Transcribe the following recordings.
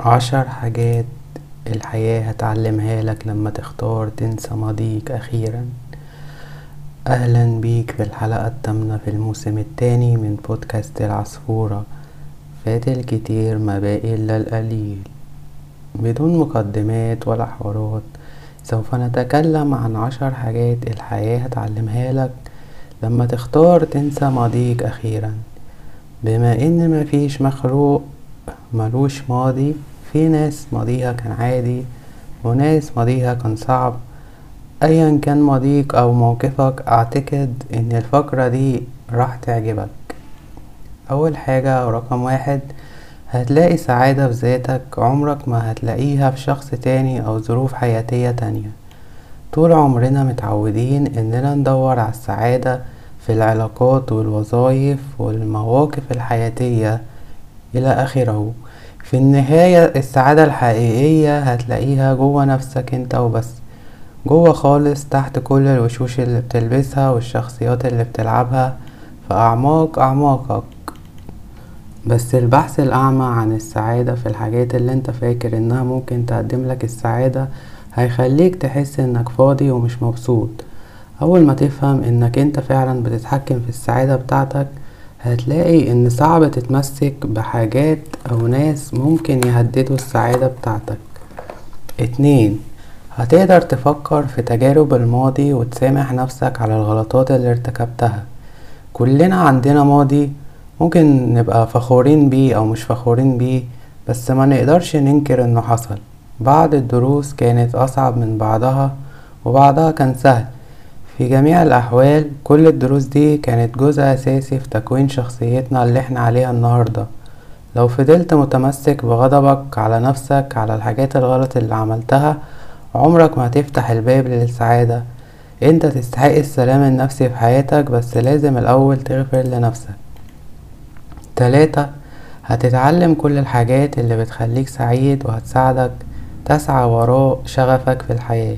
عشر حاجات الحياة هتعلمها لك لما تختار تنسى ماضيك أخيرا. أهلا بيك في الحلقة التامنة في الموسم التاني من بودكاست العصفورة. فات الكتير ما باقي إلا القليل. بدون مقدمات ولا حوارات سوف نتكلم عن عشر حاجات الحياة هتعلمها لك لما تختار تنسى ماضيك أخيرا. بما إن مفيش مخلوق ملوش ماضي في ناس ماضيها كان عادي وناس ماضيها كان صعب. ايا كان ماضيك أو موقفك أعتقد إن الفقرة دي راح تعجبك. أول حاجة ورقم واحد هتلاقي سعادة في ذاتك عمرك ما هتلاقيها في شخص تاني أو ظروف حياتية تانية. طول عمرنا متعودين إننا ندور على السعادة في العلاقات والوظائف والمواقف الحياتية إلى آخره. في النهاية السعادة الحقيقية هتلاقيها جوه نفسك انت وبس. جوه خالص تحت كل الوشوش اللي بتلبسها والشخصيات اللي بتلعبها في أعماق أعماقك. بس البحث الأعمى عن السعادة في الحاجات اللي انت فاكر إنها ممكن تقدم لك السعادة هيخليك تحس إنك فاضي ومش مبسوط. أول ما تفهم إنك انت فعلا بتتحكم في السعادة بتاعتك هتلاقي إن صعب تتمسك بحاجات أو ناس ممكن يهددوا السعادة بتاعتك. اتنين هتقدر تفكر في تجارب الماضي وتسامح نفسك على الغلطات اللي ارتكبتها. كلنا عندنا ماضي ممكن نبقى فخورين بيه أو مش فخورين بيه بس ما نقدرش ننكر إنه حصل. بعض الدروس كانت أصعب من بعضها وبعضها كان سهل. في جميع الأحوال كل الدروس دي كانت جزء أساسي في تكوين شخصيتنا اللي إحنا عليها النهاردة. لو فضلت متمسك بغضبك على نفسك على الحاجات الغلط اللي عملتها عمرك ما هتفتح الباب للسعادة. انت تستحق السلام النفسي في حياتك بس لازم الأول تغفر لنفسك. تلاتة هتتعلم كل الحاجات اللي بتخليك سعيد وهتساعدك تسعى وراء شغفك في الحياة.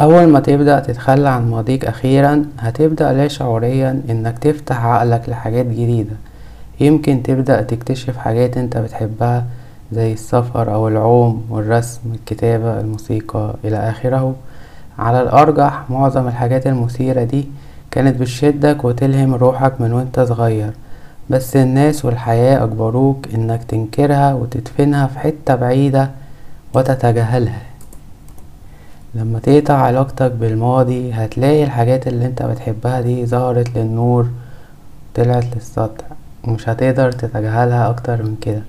أول ما تبدأ تتخلى عن ماضيك أخيرا هتبدأ لا شعوريا إنك تفتح عقلك لحاجات جديدة. يمكن تبدأ تكتشف حاجات أنت بتحبها زي السفر أو العوم والرسم الكتابة الموسيقى إلى آخره. على الأرجح معظم الحاجات المثيرة دي كانت بتشدك وتلهم روحك من وأنت صغير. بس الناس والحياة أجبروك إنك تنكرها وتدفنها في حتة بعيدة وتتجاهلها. لما تقطع علاقتك بالماضي هتلاقي الحاجات اللي انت بتحبها دي ظهرت للنور طلعت للسطح ومش هتقدر تتجاهلها أكتر من كده.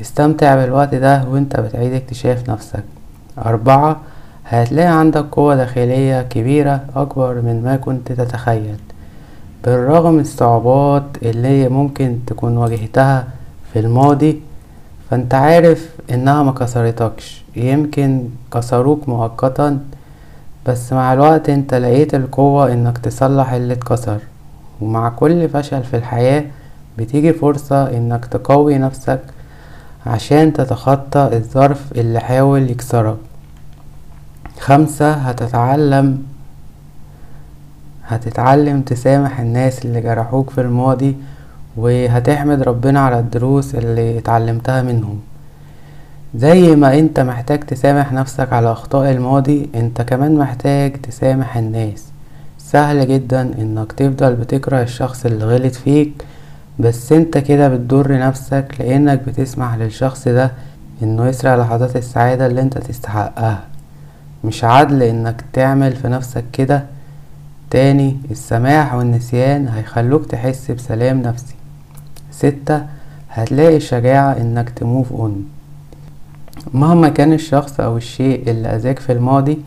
استمتع بالوقت ده وانت بتعيد اكتشاف نفسك. أربعة هتلاقي عندك قوة داخلية كبيرة أكبر من ما كنت تتخيل. بالرغم الصعوبات اللي ممكن تكون واجهتها في الماضي فانت عارف إنها ما كسرتكش. يمكن كسروك مؤقتا بس مع الوقت انت لقيت القوة انك تصلح اللي اتكسر. ومع كل فشل في الحياة بتيجي فرصة انك تقوي نفسك عشان تتخطى الظرف اللي حاول يكسرك. خمسة هتتعلم هتتعلم تسامح الناس اللي جرحوك في الماضي وهتحمد ربنا على الدروس اللي اتعلمتها منهم. زي ما انت محتاج تسامح نفسك على أخطاء الماضي انت كمان محتاج تسامح الناس. سهل جدا إنك تفضل بتكره الشخص اللي غلط فيك بس انت كده بتضر نفسك لإنك بتسمح للشخص ده إنه يسرق لحظات السعادة اللي انت تستحقها. مش عدل إنك تعمل في نفسك كده. تاني السماح والنسيان هيخلوك تحس بسلام نفسي. ستة هتلاقي الشجاعة إنك ت move on مهما كان الشخص أو الشيء اللي أذاك في الماضي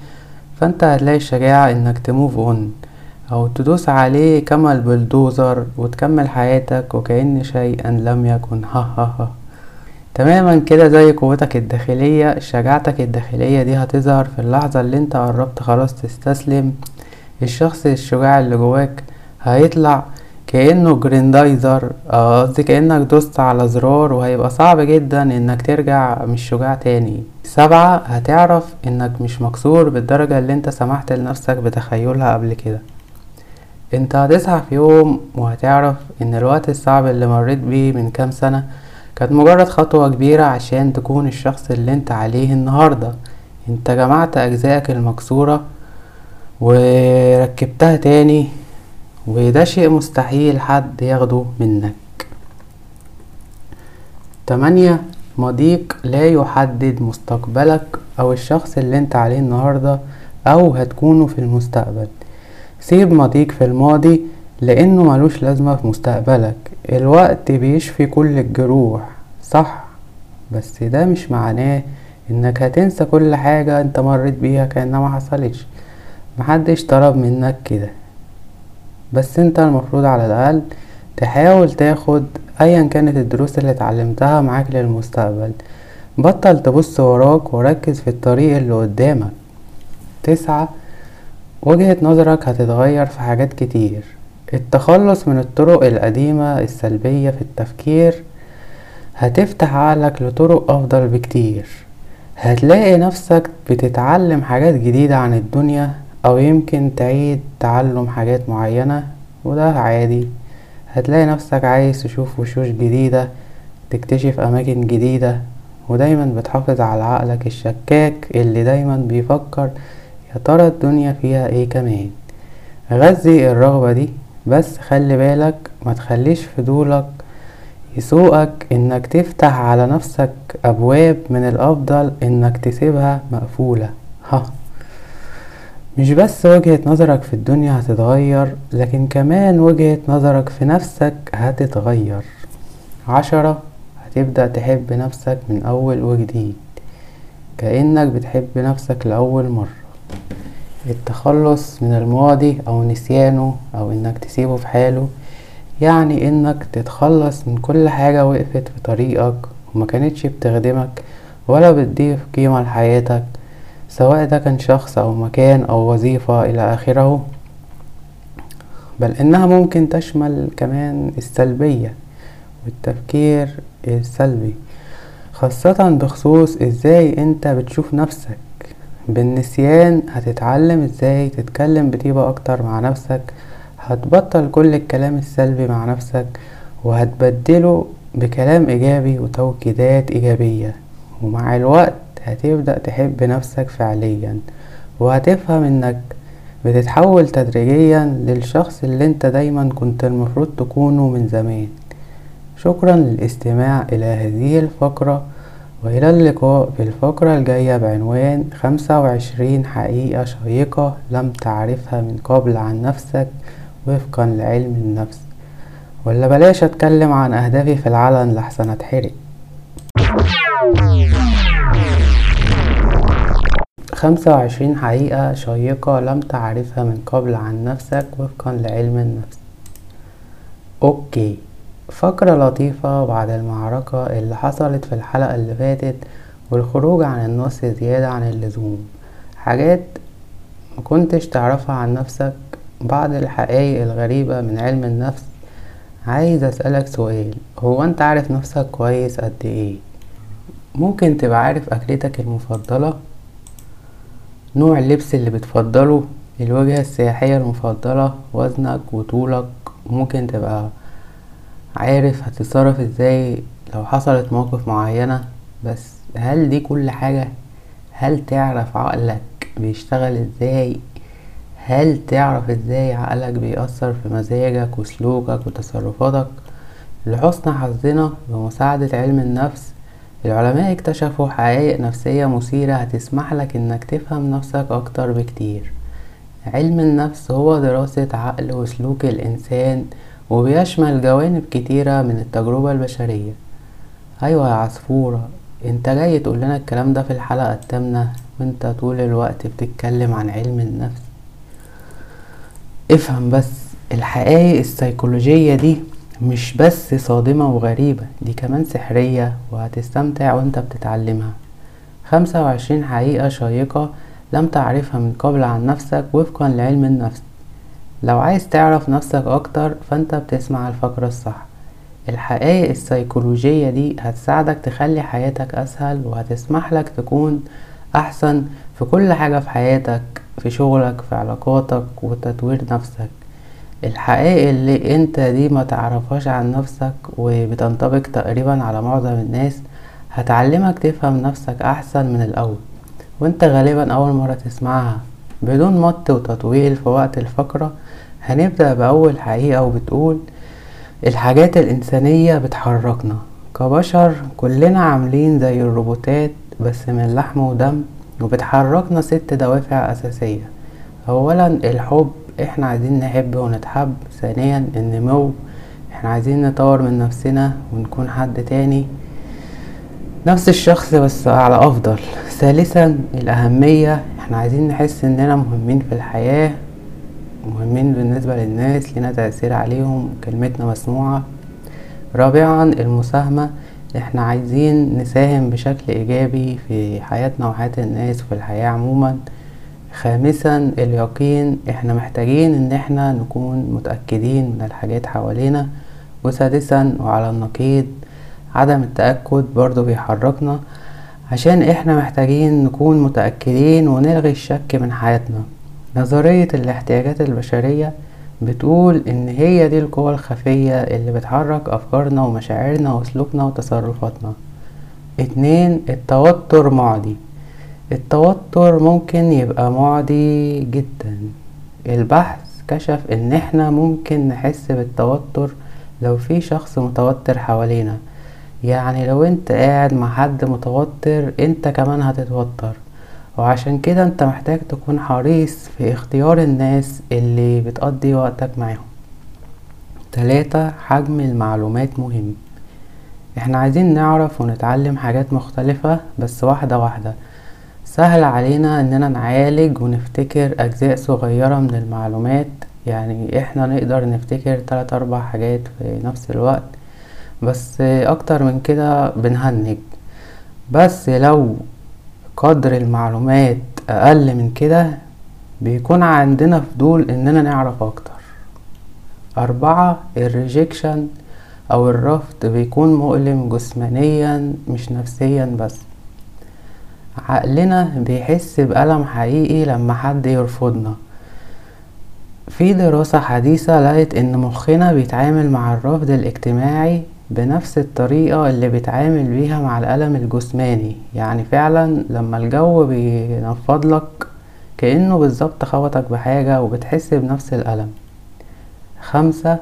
فأنت هتلاقي الشجاعة إنك ت move on أو تدوس عليه كما البلدوزر وتكمل حياتك وكأن شيئا لم يكن. ها ها ها. تماما كده زي قوتك الداخلية شجاعتك الداخلية دي هتظهر في اللحظة اللي أنت قربت خلاص تستسلم. الشخص الشجاع اللي جواك هيطلع كأنه جريندايزر قصدي كأنك دوست على زرار وهيبقى صعب جدا إنك ترجع مش شجاع تاني. سبعة هتعرف إنك مش مكسور بالدرجة اللي أنت سمحت لنفسك بتخيلها قبل كده. أنت هتصحى في يوم وهتعرف إن الوقت الصعب اللي مريت بيه من كام سنة كانت مجرد خطوة كبيرة عشان تكون الشخص اللي أنت عليه النهاردة. أنت جمعت أجزائك المكسورة وركبتها تاني وده شيء مستحيل حد ياخده منك. تمانية ماضيك لا يحدد مستقبلك أو الشخص اللي أنت عليه النهاردة أو هتكونه في المستقبل. سيب ماضيك في الماضي لأنه ملوش لازمة في مستقبلك. الوقت بيشفي كل الجروح صح؟ بس ده مش معناه إنك هتنسى كل حاجة أنت مريت بيها كأنها ما حصلتش. محدش طلب منك كده. بس انت المفروض على الأقل تحاول تاخد ايا كانت الدروس اللي اتعلمتها معاك للمستقبل. بطل تبص وراك وركز في الطريق اللي قدامك. تسعة وجهة نظرك هتتغير في حاجات كتير. التخلص من الطرق القديمة السلبية في التفكير هتفتح عقلك لطرق أفضل بكتير. هتلاقي نفسك بتتعلم حاجات جديدة عن الدنيا أو يمكن تعيد تعلم حاجات معينة وده عادي. هتلاقي نفسك عايز تشوف وشوش جديدة تكتشف أماكن جديدة ودايما بتحافظ على عقلك الشكاك اللي دايما بيفكر يا ترى الدنيا فيها إيه كمان. غذي الرغبة دي بس خلي بالك ما تخليش فضولك يسوقك إنك تفتح على نفسك أبواب من الأفضل إنك تسيبها مقفولة. ها. مش بس وجهة نظرك في الدنيا هتتغير لكن كمان وجهة نظرك في نفسك هتتغير. عشرة هتبدأ تحب نفسك من أول وجديد. كأنك بتحب نفسك لأول مرة. التخلص من الماضي أو نسيانه أو إنك تسيبه في حاله يعني إنك تتخلص من كل حاجة وقفت في طريقك وما كانتش بتخدمك ولا بتضيف قيمة لحياتك سواء ده كان شخص أو مكان أو وظيفة إلى آخره بل إنها ممكن تشمل كمان السلبية والتفكير السلبي خاصة بخصوص إزاي أنت بتشوف نفسك. بالنسيان هتتعلم إزاي تتكلم بطيبة أكتر مع نفسك هتبطل كل الكلام السلبي مع نفسك وهتبدله بكلام إيجابي وتوكيدات إيجابية. ومع الوقت هتبدأ تحب نفسك فعليا وهتفهم إنك بتتحول تدريجيا للشخص اللي أنت دايما كنت المفروض تكونه من زمان. شكرا للاستماع إلى هذه الفقرة وإلى اللقاء في الفقرة الجاية بعنوان خمسة وعشرين حقيقة شيقة لم تعرفها من قبل عن نفسك وفقا لعلم النفس. ولا بلاش أتكلم عن أهدافي في العلن لحسن أتحرق. خمسة وعشرين حقيقة شيقة لم تعرفها من قبل عن نفسك وفقا لعلم النفس. أوكي. فقرة لطيفة بعد المعركة اللي حصلت في الحلقة اللي فاتت والخروج عن النص زيادة عن اللزوم. حاجات مكنتش تعرفها عن نفسك بعض الحقائق الغريبة من علم النفس. عايز أسألك سؤال. هو أنت عارف نفسك كويس قد إيه؟ ممكن تبقى عارف أكلتك المفضلة؟ نوع اللبس اللي بتفضله الوجهة السياحية المفضلة وزنك وطولك. ممكن تبقى عارف هتتصرف إزاي لو حصلت موقف معينة بس هل دي كل حاجة؟ هل تعرف عقلك بيشتغل إزاي؟ هل تعرف إزاي عقلك بيأثر في مزاجك وسلوكك وتصرفاتك؟ لحسن حظنا بمساعدة علم النفس العلماء اكتشفوا حقائق نفسية مثيرة هتسمح لك إنك تفهم نفسك أكتر بكتير. علم النفس هو دراسة عقل وسلوك الإنسان وبيشمل جوانب كتيرة من التجربة البشرية. أيوة يا عصفورة أنت جاي تقول لنا الكلام ده في الحلقة التامنة وأنت طول الوقت بتتكلم عن علم النفس. افهم بس الحقائق السيكولوجية دي مش بس صادمة وغريبة دي كمان سحرية وهتستمتع وانت بتتعلمها. خمسة وعشرين حقيقة شيقة لم تعرفها من قبل عن نفسك وفقا لعلم النفس. لو عايز تعرف نفسك أكتر فانت بتسمع الفقرة الصح. الحقائق السيكولوجية دي هتساعدك تخلي حياتك أسهل وهتسمح لك تكون أحسن في كل حاجة في حياتك في شغلك في علاقاتك وتطوير نفسك. الحقائق اللي انت دي ما تعرفهاش عن نفسك وبتنطبق تقريبا على معظم الناس هتعلمك تفهم نفسك أحسن من الأول. وانت غالبا أول مرة تسمعها. بدون مط وتطويل في وقت الفقرة هنبدأ بأول حقيقة وبتقول الحاجات الإنسانية بتحركنا. كبشر كلنا عاملين زي الروبوتات بس من لحم ودم وبتحركنا ست دوافع أساسية. أولا الحب. إحنا عايزين نحب ونتحب ثانيا النمو إحنا عايزين نطور من نفسنا ونكون حد تاني. نفس الشخص بس على أفضل. ثالثا الأهمية إحنا عايزين نحس إننا مهمين في الحياة مهمين بالنسبة للناس لنا تأثير عليهم كلمتنا مسموعة. رابعا المساهمة إحنا عايزين نساهم بشكل إيجابي في حياتنا وحياة الناس وفي الحياة عموما. خامسا اليقين. إحنا محتاجين إن إحنا نكون متأكدين من الحاجات حوالينا. وسادسا وعلى النقيض عدم التأكد برضو بيحركنا. عشان إحنا محتاجين نكون متأكدين ونلغي الشك من حياتنا. نظرية الاحتياجات البشرية بتقول إن هي دي القوى الخفية اللي بتحرك أفكارنا ومشاعرنا وسلوكنا وتصرفاتنا. اتنين التوتر معدي. التوتر ممكن يبقى معدي جدا. البحث كشف إن إحنا ممكن نحس بالتوتر لو في شخص متوتر حوالينا. يعني لو أنت قاعد مع حد متوتر أنت كمان هتتوتر. وعشان كده أنت محتاج تكون حريص في اختيار الناس اللي بتقضي وقتك معاهم. تلاتة حجم المعلومات مهم. إحنا عايزين نعرف ونتعلم حاجات مختلفة بس واحدة واحدة. سهل علينا إننا نعالج ونفتكر أجزاء صغيرة من المعلومات. يعني إحنا نقدر نفتكر تلات أربع حاجات في نفس الوقت. بس أكتر من كده بنهنج. بس لو قدر المعلومات أقل من كده بيكون عندنا فضول إننا نعرف أكتر. أربعة الريجكشن أو الرفض بيكون مؤلم جسمانيا مش نفسيا بس. عقلنا بيحس بألم حقيقي لما حد يرفضنا. في دراسة حديثة لقت إن مخنا بيتعامل مع الرفض الاجتماعي بنفس الطريقة اللي بيتعامل بيها مع الألم الجسماني. يعني فعلا لما الجو بينفضلك كأنه بالظبط خبطك بحاجة وبتحس بنفس الألم. خمسة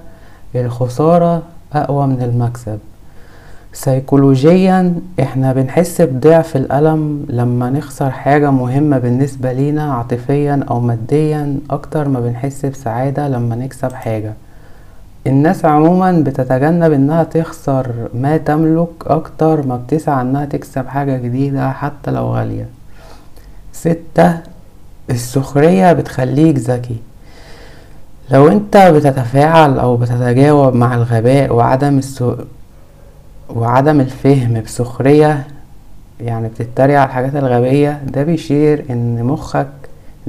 الخسارة أقوى من المكسب. سيكولوجيا إحنا بنحس بضعف الألم لما نخسر حاجة مهمة بالنسبة لينا عاطفيا أو ماديا أكتر ما بنحس بسعادة لما نكسب حاجة. الناس عموما بتتجنب إنها تخسر ما تملك أكتر ما بتسعى إنها تكسب حاجة جديدة حتى لو غالية. ستة السخرية بتخليك ذكي. لو أنت بتتفاعل أو بتتجاوب مع الغباء وعدم السو... وعدم الفهم بسخرية يعني بتتريق على الحاجات الغبية ده بيشير إن مخك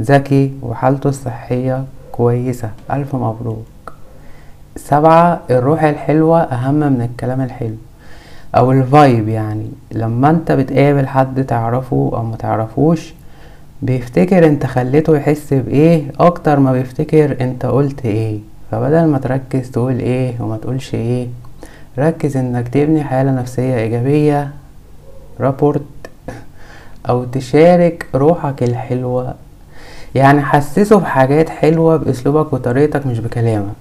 ذكي وحالته الصحية كويسة. ألف مبروك. سبعة الروح الحلوة أهم من الكلام الحلو أو الفايب يعني. لما أنت بتقابل حد تعرفه أو متعرفوش بيفتكر أنت خليته يحس بإيه أكتر ما بيفتكر أنت قلت إيه. فبدل ما تركز تقول إيه وما تقولش إيه ركز إنك تبني حالة نفسية إيجابية رابورت أو تشارك روحك الحلوة. يعني حسسه بحاجات حلوة بأسلوبك وطريقتك مش بكلامك.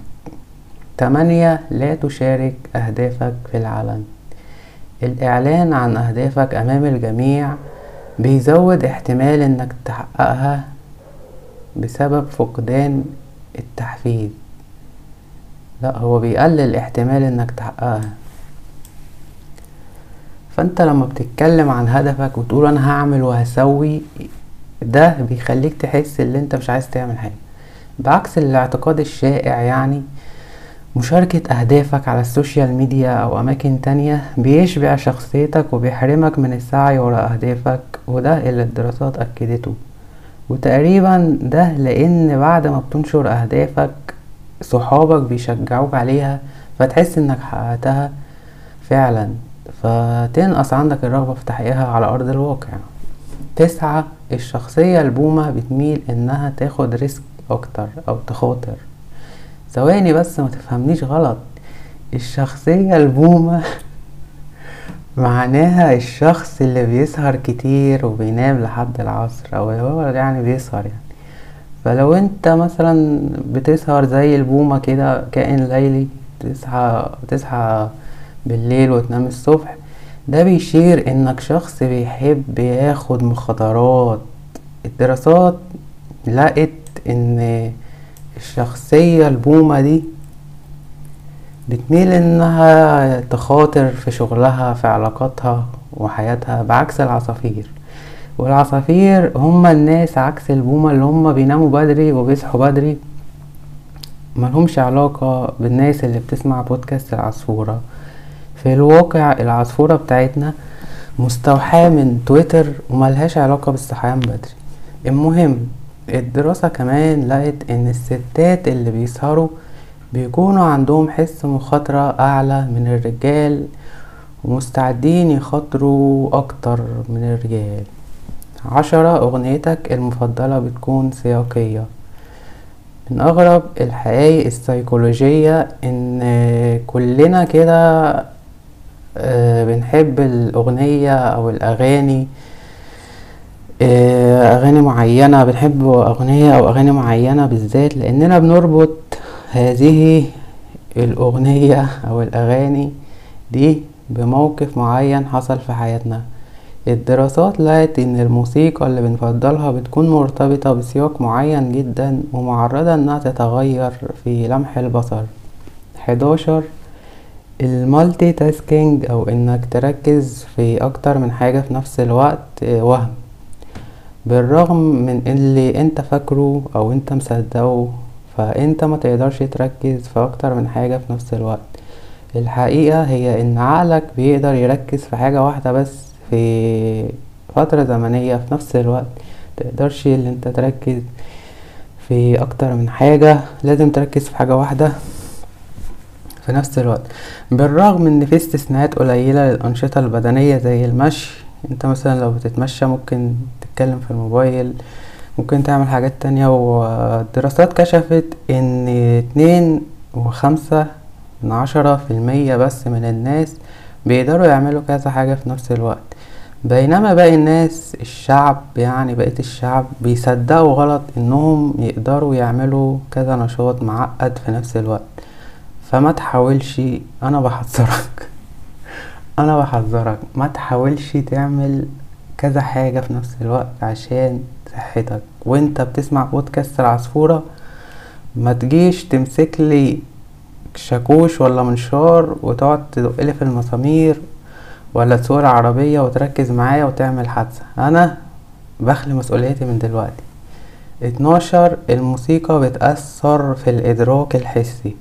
تمانية لا تشارك أهدافك في العلن الإعلان عن أهدافك أمام الجميع بيزود احتمال إنك تحققها بسبب فقدان التحفيز. لا هو بيقلل احتمال إنك تحققها. فأنت لما بتتكلم عن هدفك وتقول أنا هعمل وهسوي ده بيخليك تحس إن أنت مش عايز تعمل حاجة. بعكس الاعتقاد الشائع يعني مشاركة أهدافك على السوشيال ميديا أو أماكن تانية بيشبع شخصيتك وبيحرمك من السعي وراء أهدافك وده اللي الدراسات أكدته. وتقريبا ده لأن بعد ما بتنشر أهدافك صحابك بيشجعوك عليها فتحس إنك حققتها فعلا. فتنقص عندك الرغبة في تحقيقها على أرض الواقع. تسعة الشخصية البومة بتميل إنها تاخد ريسك أكتر أو تخاطر. ثواني بس ما تفهمنيش غلط. الشخصية البومة معناها الشخص اللي بيسهر كتير وبينام لحد العصر هو يعني بيسهر يعني. فلو انت مثلا بتسهر زي البومة كده كائن ليلي تصحى تصحى بالليل وتنام الصبح ده بيشير إنك شخص بيحب ياخد مخدرات الدراسات لقت إن الشخصية البومة دي بتميل إنها تخاطر في شغلها في علاقاتها وحياتها بعكس العصافير. والعصافير هما الناس عكس البومة اللي هما بيناموا بدري وبيصحوا بدري. ملهمش علاقة بالناس اللي بتسمع بودكاست العصفورة. في الواقع العصفورة بتاعتنا مستوحاة من تويتر وملهاش علاقة بالصحيان بدري. المهم الدراسة كمان لقت إن الستات اللي بيسهروا بيكونوا عندهم حس مخاطرة أعلى من الرجال ومستعدين يخاطروا أكتر من الرجال. عشرة أغنيتك المفضلة بتكون سياقية. من أغرب الحقائق السيكولوجية إن كلنا كده آه، بنحب الأغنية أو الأغاني آه، أغاني معينة بنحب أغنية أو أغاني معينة بالذات لأننا بنربط هذه الأغنية أو الأغاني دي بموقف معين حصل في حياتنا. الدراسات لقت إن الموسيقى اللي بنفضلها بتكون مرتبطة بسياق معين جدا ومعرضة إنها تتغير في لمح البصر. حداشر المالتي تاسكينج أو إنك تركز في أكتر من حاجة في نفس الوقت آه، وهم. بالرغم من اللي أنت فاكره أو أنت مصدقه فأنت ما تقدرش تركز في أكتر من حاجة في نفس الوقت. الحقيقة هي إن عقلك بيقدر يركز في حاجة واحدة بس. في فترة زمنية في نفس الوقت. متقدرش اللي انت تركز في أكتر من حاجة لازم تركز في حاجة واحدة في نفس الوقت. بالرغم إن في استثناءات قليلة للأنشطة البدنية زي المشي انت مثلا لو بتتمشى ممكن تتكلم في الموبايل ممكن تعمل حاجات تانية. والدراسات كشفت إن اتنين وخمسة من عشرة في المية بس من الناس بيقدروا يعملوا كذا حاجة في نفس الوقت. بينما باقي الناس الشعب يعني بقية الشعب بيصدقوا غلط إنهم يقدروا يعملوا كذا نشاط معقد في نفس الوقت. فما تحاولش أنا بحذرك. أنا بحذرك. ما تحاولش تعمل كذا حاجة في نفس الوقت عشان صحتك. وأنت بتسمع بودكاست العصفورة ما تجيش تمسك لي شاكوش ولا منشار وتقعد تدقلي في المسامير ولا تسوق العربية وتركز معايا وتعمل حادثة. أنا بخلي مسؤوليتي من دلوقتي. اتناشر الموسيقى بتأثر في الإدراك الحسي.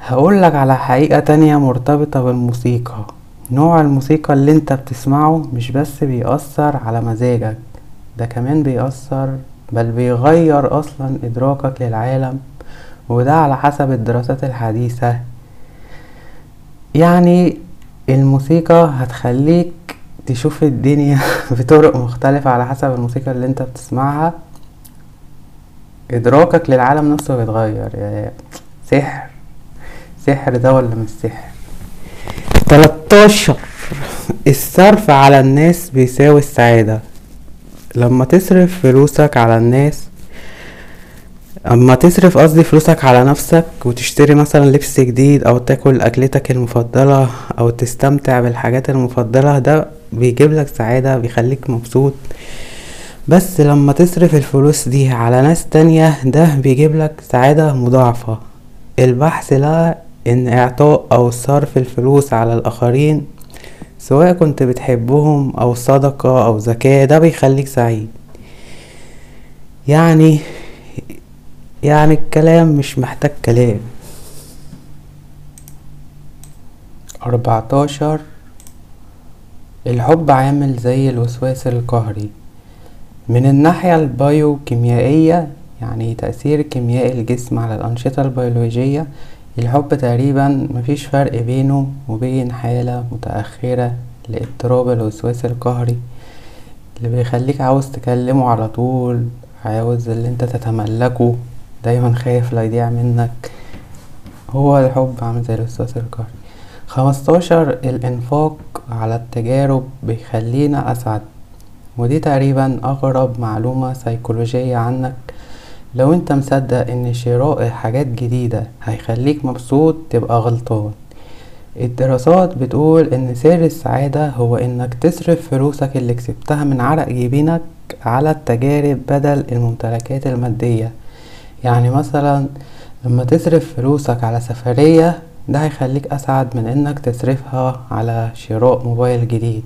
هقولك على حقيقة تانية مرتبطة بالموسيقى. نوع الموسيقى اللي انت بتسمعه مش بس بيأثر على مزاجك ده كمان بيأثر بل بيغير أصلا إدراكك للعالم وده على حسب الدراسات الحديثة. يعني الموسيقى هتخليك تشوف الدنيا بطرق مختلفة على حسب الموسيقى اللي انت بتسمعها. إدراكك للعالم نفسه بيتغير يعني سحر سحر ده ولا مش سحر؟ 13 الصرف على الناس بيساوي السعادة. لما تصرف فلوسك على الناس أما تصرف قصدي فلوسك على نفسك وتشتري مثلا لبس جديد أو تاكل أكلتك المفضلة أو تستمتع بالحاجات المفضلة ده بيجيب لك سعادة بيخليك مبسوط. بس لما تصرف الفلوس دي على ناس تانية ده بيجيب لك سعادة مضاعفة. البحث لقى ان اعطاء أو صرف الفلوس على الآخرين سواء كنت بتحبهم أو صدقة أو زكاة ده بيخليك سعيد. يعني يعني الكلام مش محتاج كلام. أربعتاشر الحب عامل زي الوسواس القهري. من الناحية البايوكيميائية يعني تأثير كيميائي الجسم على الأنشطة البيولوجية الحب تقريبا مفيش فرق بينه وبين حالة متأخرة لاضطراب الوسواس القهري اللي بيخليك عاوز تكلمه على طول عاوز اللي انت تتملكه. دايما خايف لا يضيع منك. هو الحب عامل زي الأستاذ الكهري خمستاشر الإنفاق على التجارب بيخلينا أسعد. ودي تقريبا أغرب معلومة سيكولوجية عنك. لو أنت مصدق إن شراء حاجات جديدة هيخليك مبسوط تبقى غلطان. الدراسات بتقول إن سر السعادة هو إنك تصرف فلوسك اللي كسبتها من عرق جبينك على التجارب بدل الممتلكات المادية. يعني مثلا لما تصرف فلوسك على سفرية ده هيخليك أسعد من إنك تصرفها على شراء موبايل جديد.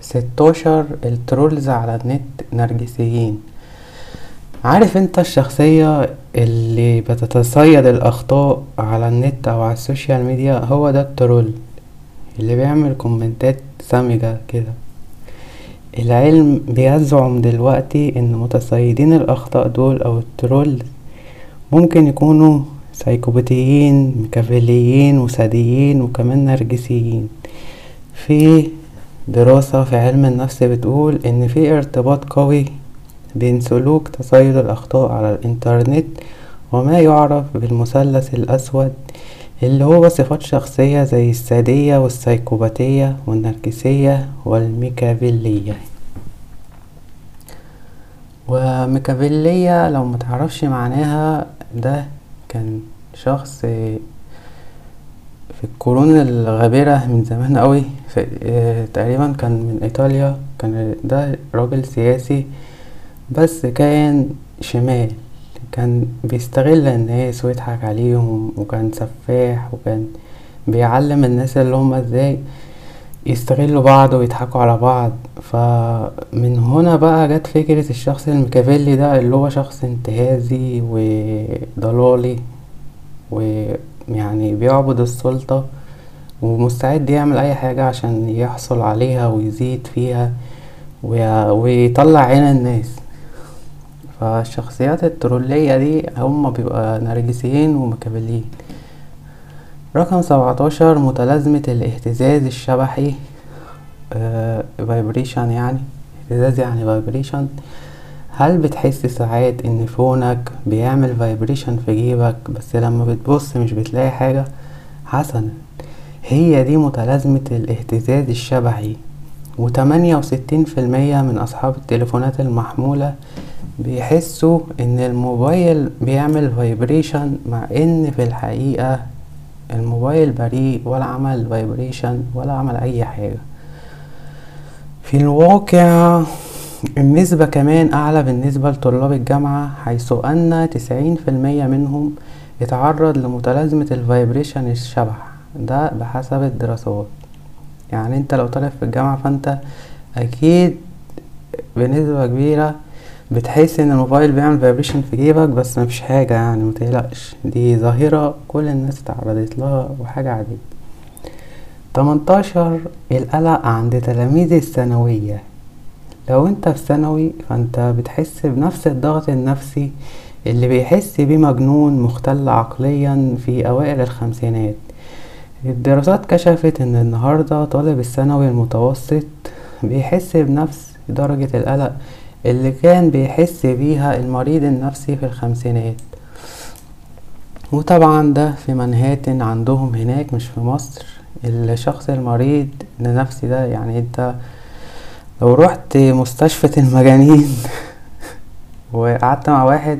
ستاشر ال trolls على النت نرجسيين. عارف أنت الشخصية اللي بتتصيد الأخطاء على النت أو على ال social media؟ هو ده ال troll اللي بيعمل كومنتات سامجة كده. العلم بيزعم دلوقتي إن متصيدين الأخطاء دول أو ال troll ممكن يكونوا سايكوباتيين ميكافيليين وساديين وكمان نرجسيين. في دراسة في علم النفس بتقول إن في ارتباط قوي بين سلوك تصيد الأخطاء على الإنترنت وما يعرف بالمثلث الأسود اللي هو صفات شخصية زي السادية والسيكوباتية والنرجسية والميكافيلية. وميكافيلية لو متعرفش معناها ده كان شخص في القرون الغابرة من زمان قوي. تقريبا كان من إيطاليا. كان ده راجل سياسي بس كان شمال. كان بيستغل الناس ويضحك عليهم وكان سفاح وكان بيعلم الناس اللي هما إزاي يستغلوا بعض ويضحكوا على بعض. فمن هنا بقى جت فكرة الشخص الميكافيلي ده اللي هو شخص انتهازي وضلالي ويعني بيعبد السلطة ومستعد يعمل أي حاجة عشان يحصل عليها ويزيد فيها ويطلع عين الناس. فالشخصيات الترولية دي هما بيبقى نرجسيين ومكابلين رقم سبعتاشر متلازمة الاهتزاز الشبحي vibration يعني اهتزاز يعني vibration هل بتحس ساعات إن فونك بيعمل vibration في جيبك بس لما بتبص مش بتلاقي حاجة؟ حسنا. هي دي متلازمة الاهتزاز الشبحي. وتمانية وستين في المية من أصحاب التليفونات المحمولة بيحسوا إن الموبايل بيعمل vibration مع إن في الحقيقة الموبايل بريء ولا عمل vibration ولا عمل أي حاجة. في الواقع النسبة كمان أعلى بالنسبة لطلاب الجامعة حيث أن تسعين في المية منهم اتعرض لمتلازمة ال vibration الشبح. ده بحسب الدراسات. يعني أنت لو طالب في الجامعة فأنت أكيد بنسبة كبيرة بتحس إن الموبايل بيعمل vibration في جيبك بس مفيش حاجة يعني متقلقش دي ظاهرة كل الناس اتعرضت لها وحاجة عادية. تمنتاشر القلق عند تلاميذ الثانوية. لو أنت في ثانوي فأنت بتحس بنفس الضغط النفسي اللي بيحس بيه مجنون مختل عقليا في أوائل الخمسينات. الدراسات كشفت إن النهاردة طالب الثانوي المتوسط بيحس بنفس درجة القلق اللي كان بيحس بيها المريض النفسي في الخمسينات. وطبعا ده في منهاتن عندهم هناك مش في مصر. الشخص المريض النفسي ده يعني انت لو رحت مستشفى المجانين وقعدت مع واحد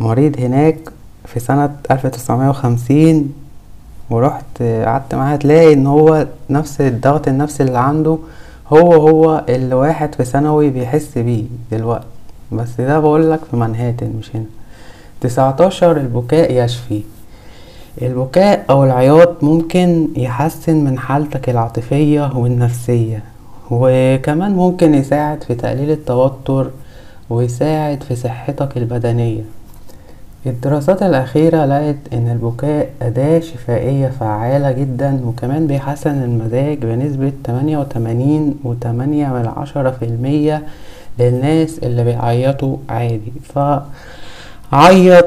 مريض هناك في سنة ألف تسعمية وخمسين ورحت قعدت معاه هتلاقي إن هو نفس الضغط النفسي اللي عنده هو هو اللي واحد في ثانوي بيحس بيه دلوقتي. بس ده بقولك في منهاتن مش هنا. تسعتاشر البكاء يشفي. البكاء أو العياط ممكن يحسن من حالتك العاطفية والنفسية وكمان ممكن يساعد في تقليل التوتر ويساعد في صحتك البدنية. الدراسات الأخيرة لقت إن البكاء أداة شفائية فعالة جدا وكمان بيحسن المزاج بنسبة تمانية وتمانين وتمانية من عشرة في المية للناس اللي بيعيطوا عادي. فعيط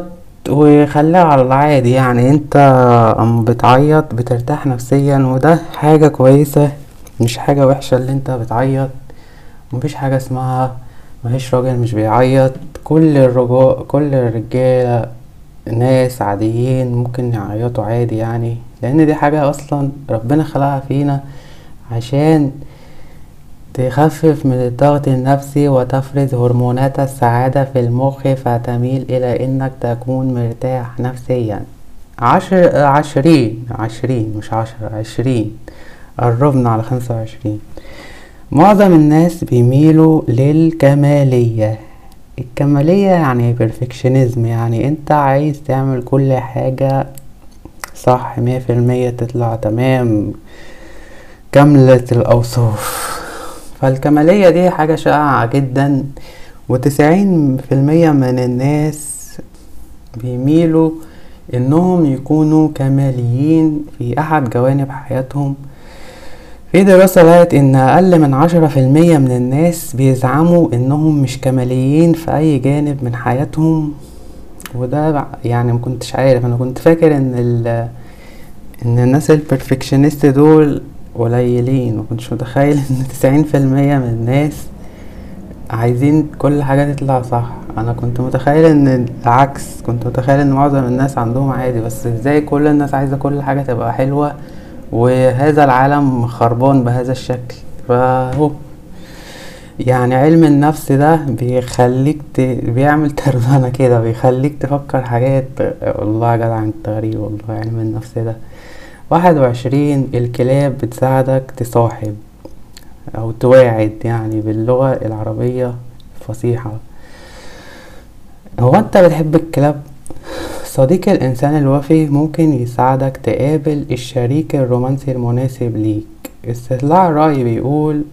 وخليها على العادي يعني أنت اما بتعيط بترتاح نفسيا وده حاجة كويسة مش حاجة وحشة اللي أنت بتعيط. مفيش حاجة اسمها مفيش راجل مش بيعيط. كل الرجال كل الرجالة ناس عاديين ممكن يعيطوا عادي يعني لأن دي حاجة أصلا ربنا خلقها فينا عشان تخفف من الضغط النفسي وتفرز هرمونات السعادة في المخ فتميل إلى إنك تكون مرتاح نفسيا. عشر عشرين عشرين مش عشرة عشرين. قربنا على خمسة وعشرين. معظم الناس بيميلوا للكمالية. الكمالية يعني perfectionism يعني انت عايز تعمل كل حاجة صح مية في المية تطلع تمام كاملة الأوصاف. فالكمالية دي حاجة شائعة جدا وتسعين في المية من الناس بيميلوا إنهم يكونوا كماليين في أحد جوانب حياتهم. في دراسة لقت إن أقل من عشرة في المية من الناس بيزعموا إنهم مش كماليين في أي جانب من حياتهم. وده يعني مكنتش عارف. أنا كنت فاكر إن ال إن الناس البرفكشنست دول قليلين. مكنتش متخيل إن تسعين في المية من الناس عايزين كل حاجة تطلع صح. أنا كنت متخيل إن العكس. كنت متخيل إن معظم الناس عندهم عادي. بس إزاي كل الناس عايزة كل حاجة تبقى حلوة وهذا العالم خربان بهذا الشكل. فهو يعني علم النفس ده بيخليك ت... بيعمل تربانة كده بيخليك تفكر حاجات والله يا جدع انت غريب والله علم النفس ده. واحد وعشرين الكلاب بتساعدك تصاحب أو تواعد يعني باللغة العربية الفصيحة. هو انت بتحب الكلاب؟ صديق الإنسان الوفي ممكن يساعدك تقابل الشريك الرومانسي المناسب ليك. استطلاع رأي بيقول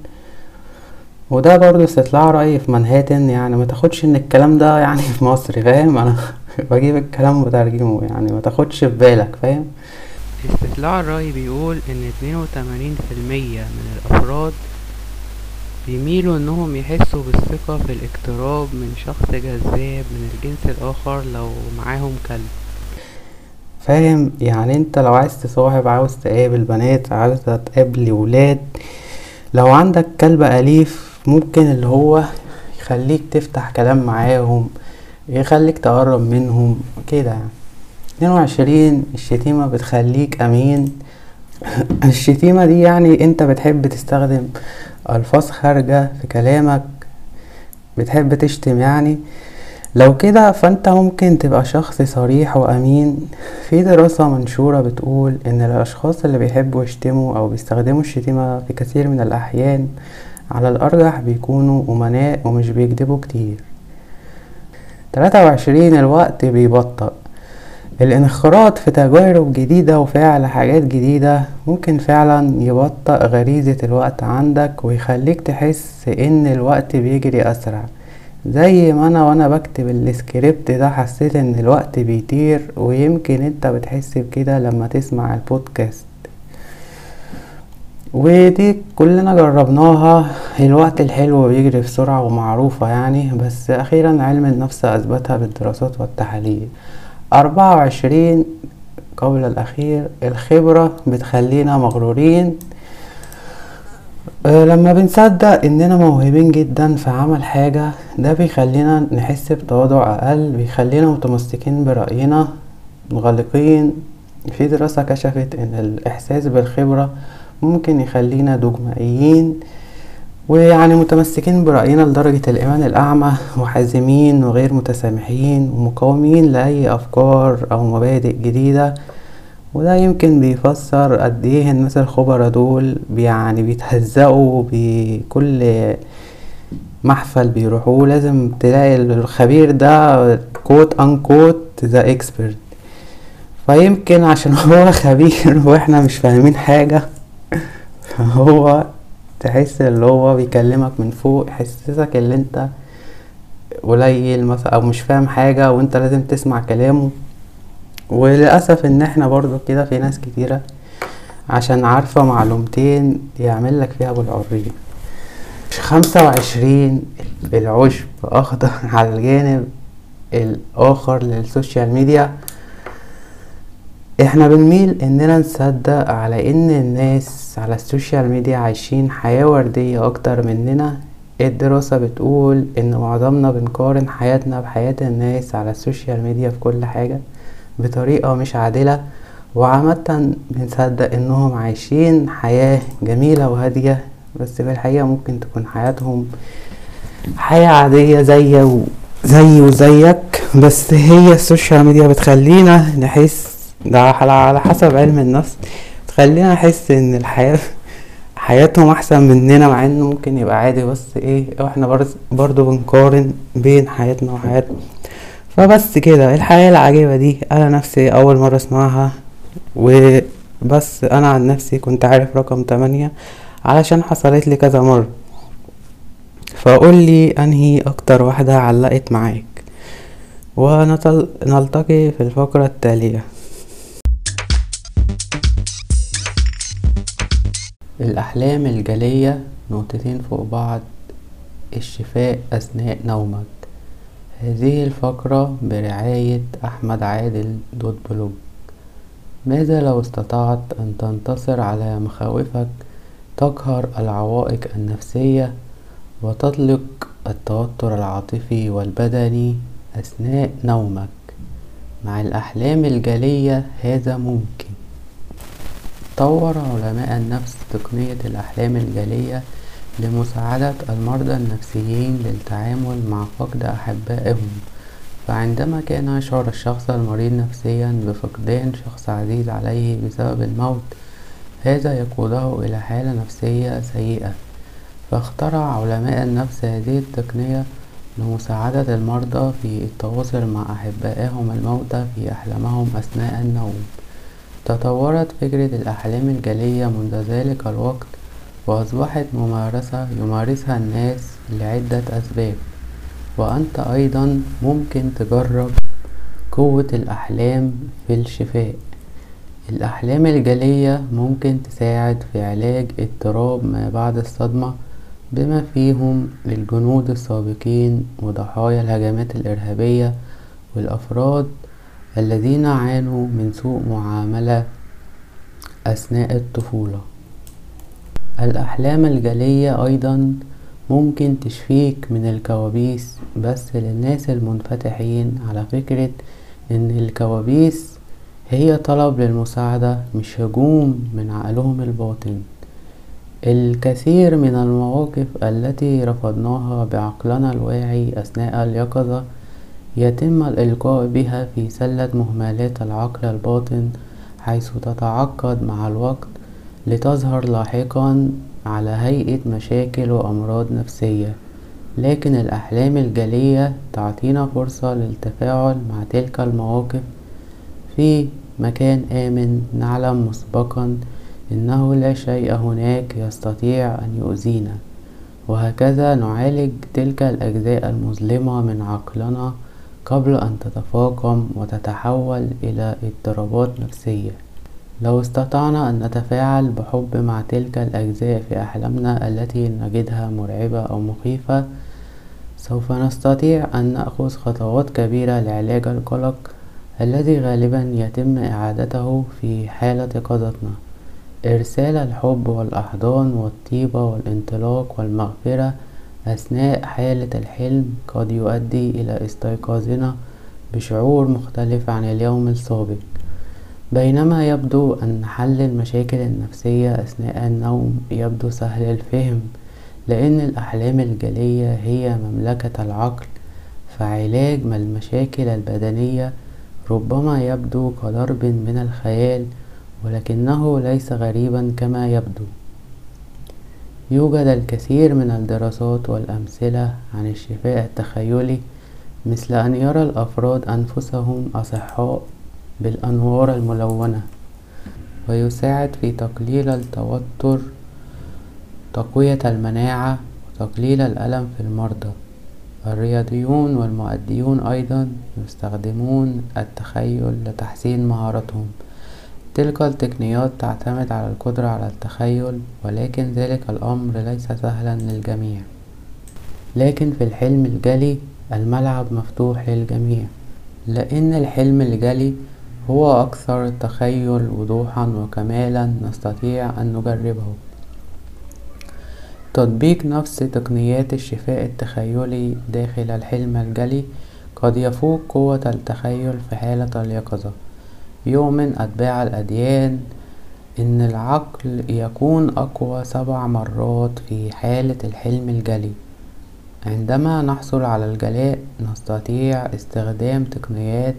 وده برضو استطلاع رأي في منهاتن يعني ما تاخدش إن الكلام ده يعني في مصر فاهم؟ أنا بجيب الكلام وبترجمه يعني ما تاخدش في بالك فاهم؟ استطلاع الرأي بيقول إن اتنين وتمانين في المية من الأفراد بيميلوا إنهم يحسوا بالثقة في الاقتراب من شخص جذاب من الجنس الآخر لو معاهم كلب. فاهم؟ يعني أنت لو عايز تصاحب عاوز تقابل بنات عاوز تقابل ولاد لو عندك كلب أليف ممكن اللي هو يخليك تفتح كلام معاهم يخليك تقرب منهم كده يعني. اتنين وعشرين الشتيمة بتخليك أمين. الشتيمة دي يعني أنت بتحب تستخدم ألفاظ خارجة في كلامك بتحب تشتم يعني. لو كده فانت ممكن تبقى شخص صريح وأمين. في دراسة منشورة بتقول إن الأشخاص اللي بيحبوا يشتموا أو بيستخدموا الشتيمة في كثير من الأحيان على الأرجح بيكونوا أمناء ومش بيكذبوا كتير. تلاتة وعشرين الوقت بيبطأ. الانخراط في تجارب جديدة وفعل حاجات جديدة ممكن فعلا يبطأ غريزة الوقت عندك ويخليك تحس إن الوقت بيجري أسرع. زي ما أنا وأنا بكتب السكريبت ده حسيت إن الوقت بيطير ويمكن أنت بتحس بكده لما تسمع البودكاست. ودي كلنا جربناها. الوقت الحلو بيجري بسرعة ومعروفة يعني بس أخيرا علم النفس أثبتها بالدراسات والتحاليل. أربعة وعشرين قبل الأخير الخبرة بتخلينا مغرورين. أه لما بنصدق إننا موهوبين جدا في عمل حاجة ده بيخلينا نحس بتواضع أقل بيخلينا متمسكين برأينا مغلقين. في دراسة كشفت إن الإحساس بالخبرة ممكن يخلينا دجمائيين. ويعني متمسكين برأينا لدرجة الإيمان الأعمى وحازمين وغير متسامحين ومقاومين لأي أفكار أو مبادئ جديدة. وده يمكن بيفسر قد إيه الناس الخبرا دول يعني بيتهزقوا بكل محفل بيروحوه. لازم تلاقي الخبير ده quote unquote the expert فيمكن عشان هو خبير وإحنا مش فاهمين حاجة فهو تحس اللي هو بيكلمك من فوق يحسسك اللي انت قليل مثلا أو مش فاهم حاجة وانت لازم تسمع كلامه. وللأسف إن إحنا برضو كده في ناس كتيرة عشان عارفة معلومتين يعمل لك فيها أبو العريف خمسة وعشرين العشب اخضر على الجانب الآخر لل social media. إحنا بنميل اننا نصدق على ان الناس على ال social media عايشين حياة وردية أكتر مننا. الدراسة بتقول ان معظمنا بنقارن حياتنا بحياة الناس على ال social media في كل حاجة بطريقة مش عادلة. وعامة بنصدق انهم عايشين حياة جميلة وهادية بس في الحقيقة ممكن تكون حياتهم حياة عادية زي و... زي وزيك. بس هي السوشيال ميديا بتخلينا نحس ده على حسب علم النفس. بتخلينا نحس إن الحياة حياتهم أحسن مننا مع إنه ممكن يبقى عادي بس إيه إحنا برضو بنقارن بين حياتنا وحياتهم فبس كده الحياة العجيبة دي أنا نفسي أول مرة أسمعها. وبس أنا عن نفسي كنت عارف رقم تمانية علشان حصلت لي كذا مرة. فقول لي أنهي أكتر واحدة علقت معاك. ونلتقي في الفقرة التالية. الأحلام الجلية نقطتين فوق بعض الشفاء أثناء نومك. هذه الفقرة برعاية أحمد عادل دوت بلوج. ماذا لو استطعت أن تنتصر على مخاوفك تقهر العوائق النفسية وتطلق التوتر العاطفي والبدني أثناء نومك؟ مع الأحلام الجلية هذا ممكن. طور علماء النفس تقنية الأحلام الجلية لمساعدة المرضى النفسيين للتعامل مع فقد أحبائهم. فعندما كان يشعر الشخص المريض نفسيا بفقدان شخص عزيز عليه بسبب الموت هذا يقوده إلى حالة نفسية سيئة. فاخترع علماء النفس هذه التقنية لمساعدة المرضى في التواصل مع أحبائهم الموتى في أحلامهم أثناء النوم. تطورت فكرة الأحلام الجلية منذ ذلك الوقت وأصبحت ممارسة يمارسها الناس لعدة أسباب. وأنت أيضا ممكن تجرب قوة الأحلام في الشفاء. الأحلام الجلية ممكن تساعد في علاج اضطراب ما بعد الصدمة بما فيهم الجنود السابقين وضحايا الهجمات الإرهابية والأفراد الذين عانوا من سوء معاملة أثناء الطفولة. الأحلام الجلية أيضا ممكن تشفيك من الكوابيس بس للناس المنفتحين على فكرة إن الكوابيس هي طلب للمساعدة مش هجوم من عقلهم الباطن. الكثير من المواقف التي رفضناها بعقلنا الواعي أثناء اليقظة يتم الإلقاء بها في سلة مهملات العقل الباطن حيث تتعقد مع الوقت لتظهر لاحقا على هيئة مشاكل وأمراض نفسية. لكن الأحلام الجلية تعطينا فرصة للتفاعل مع تلك المواقف. في مكان آمن نعلم مسبقا إنه لا شيء هناك يستطيع أن يؤذينا. وهكذا نعالج تلك الأجزاء المظلمة من عقلنا قبل أن تتفاقم وتتحول إلى اضطرابات نفسية. لو استطعنا أن نتفاعل بحب مع تلك الأجزاء في أحلامنا التي نجدها مرعبة أو مخيفة سوف نستطيع أن نأخذ خطوات كبيرة لعلاج القلق الذي غالبا يتم إعادته في حالة يقظتنا إرسال الحب والأحضان والطيبة والانطلاق والمغفرة أثناء حالة الحلم قد يؤدي إلى استيقاظنا بشعور مختلف عن اليوم السابق. بينما يبدو أن حل المشاكل النفسية أثناء النوم يبدو سهل الفهم لأن الأحلام الجلية هي مملكة العقل فعلاج المشاكل البدنية ربما يبدو كضرب من الخيال ولكنه ليس غريبا كما يبدو. يوجد الكثير من الدراسات والأمثلة عن الشفاء التخيلي مثل أن يرى الأفراد أنفسهم أصحاء بالأنوار الملونة ويساعد في تقليل التوتر تقوية المناعة وتقليل الألم في المرضى. الرياضيون والمؤديون أيضا يستخدمون التخيل لتحسين مهاراتهم. تلك التقنيات تعتمد على القدرة على التخيل ولكن ذلك الأمر ليس سهلا للجميع. لكن في الحلم الجلي الملعب مفتوح للجميع لأن الحلم الجلي هو أكثر التخيل وضوحا وكمالا نستطيع أن نجربه. تطبيق نفس تقنيات الشفاء التخيلي داخل الحلم الجلي قد يفوق قوة التخيل في حالة اليقظة. يؤمن أتباع الأديان أن العقل يكون أقوى سبع مرات في حالة الحلم الجلي. عندما نحصل على الجلاء نستطيع استخدام تقنيات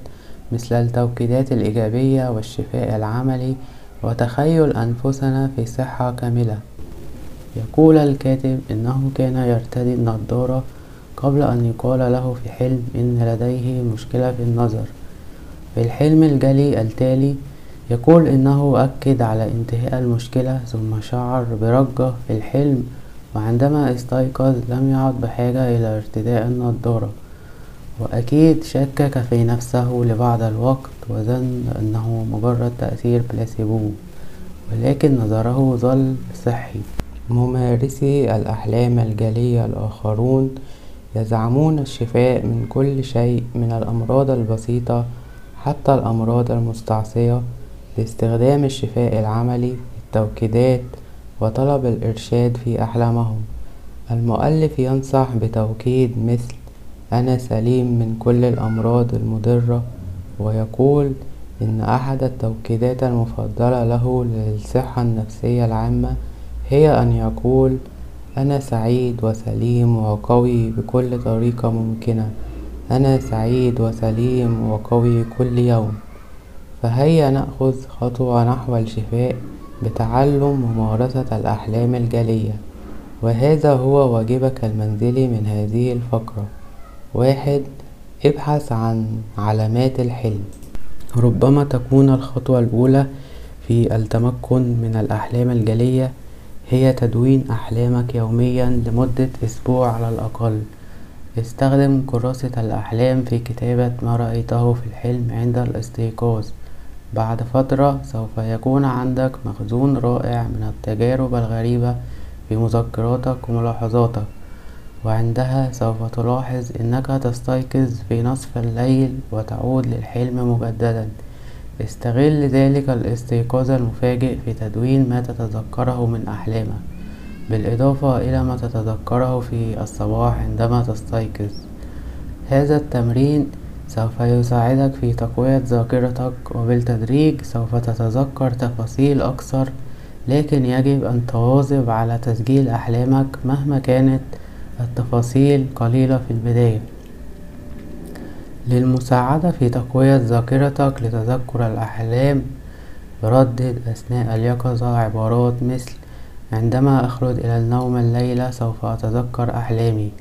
مثل التوكيدات الإيجابية والشفاء العملي وتخيل أنفسنا في صحة كاملة. يقول الكاتب إنه كان يرتدي النظارة قبل أن يقال له في حلم إن لديه مشكلة في النظر. في الحلم الجلي التالي يقول إنه أكد على انتهاء المشكلة ثم شعر برجة في الحلم وعندما استيقظ لم يعد بحاجة إلى ارتداء النظارة وأكيد شكك في نفسه لبعض الوقت وظن أنه مجرد تأثير بلاسيبو ولكن نظره ظل صحي. ممارسي الأحلام الجلية الآخرون يزعمون الشفاء من كل شيء من الأمراض البسيطة حتى الأمراض المستعصية باستخدام الشفاء العملي التوكيدات وطلب الإرشاد في أحلامهم. المؤلف ينصح بتوكيد مثل أنا سليم من كل الأمراض المضرة ويقول إن أحد التوكيدات المفضلة له للصحة النفسية العامة هي أن يقول أنا سعيد وسليم وقوي بكل طريقة ممكنة أنا سعيد وسليم وقوي كل يوم. فهيا نأخذ خطوة نحو الشفاء بتعلم ممارسة الأحلام الجلية. وهذا هو واجبك المنزلي من هذه الفقرة. واحد ابحث عن علامات الحلم. ربما تكون الخطوة الأولى في التمكن من الأحلام الجلية هي تدوين أحلامك يوميا لمدة أسبوع على الأقل. استخدم كراسة الأحلام في كتابة ما رأيته في الحلم عند الاستيقاظ. بعد فترة سوف يكون عندك مخزون رائع من التجارب الغريبة في مذكراتك وملاحظاتك وعندها سوف تلاحظ أنك تستيقظ في نصف الليل وتعود للحلم مجددا. استغل ذلك الاستيقاظ المفاجئ في تدوين ما تتذكره من أحلامك. بالإضافة إلى ما تتذكره في الصباح عندما تستيقظ. هذا التمرين سوف يساعدك في تقوية ذاكرتك وبالتدريج سوف تتذكر تفاصيل أكثر لكن يجب أن تواظب على تسجيل أحلامك مهما كانت التفاصيل قليلة في البداية. للمساعدة في تقوية ذاكرتك لتذكر الأحلام ردد أثناء اليقظة عبارات مثل عندما أخلد إلى النوم الليلة سوف أتذكر أحلامي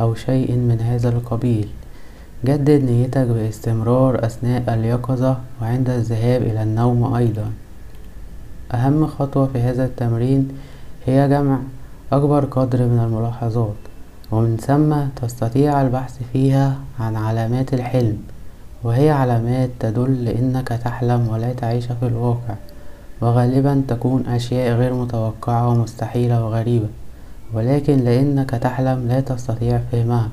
أو شيء من هذا القبيل. جدد نيتك باستمرار أثناء اليقظة وعند الذهاب إلى النوم أيضا. أهم خطوة في هذا التمرين هي جمع أكبر قدر من الملاحظات ومن ثم تستطيع البحث فيها عن علامات الحلم وهي علامات تدل انك تحلم ولا تعيش في الواقع. وغالبا تكون أشياء غير متوقعة ومستحيلة وغريبة ولكن لأنك تحلم لا تستطيع فهمها.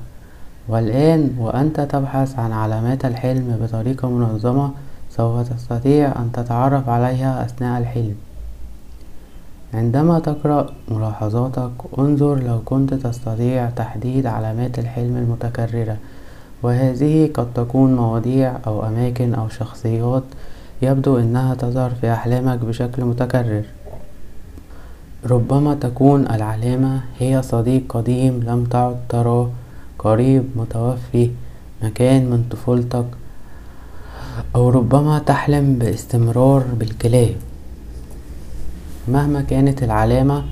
والآن وأنت تبحث عن علامات الحلم بطريقة منظمة سوف تستطيع أن تتعرف عليها أثناء الحلم. عندما تقرأ ملاحظاتك انظر لو كنت تستطيع تحديد علامات الحلم المتكررة وهذه قد تكون مواضيع أو أماكن أو شخصيات يبدو أنها تظهر في أحلامك بشكل متكرر. ربما تكون العلامة هي صديق قديم لم تعد تراه قريب متوفي مكان من طفولتك أو ربما تحلم باستمرار بالكلاب مهما كانت العلامة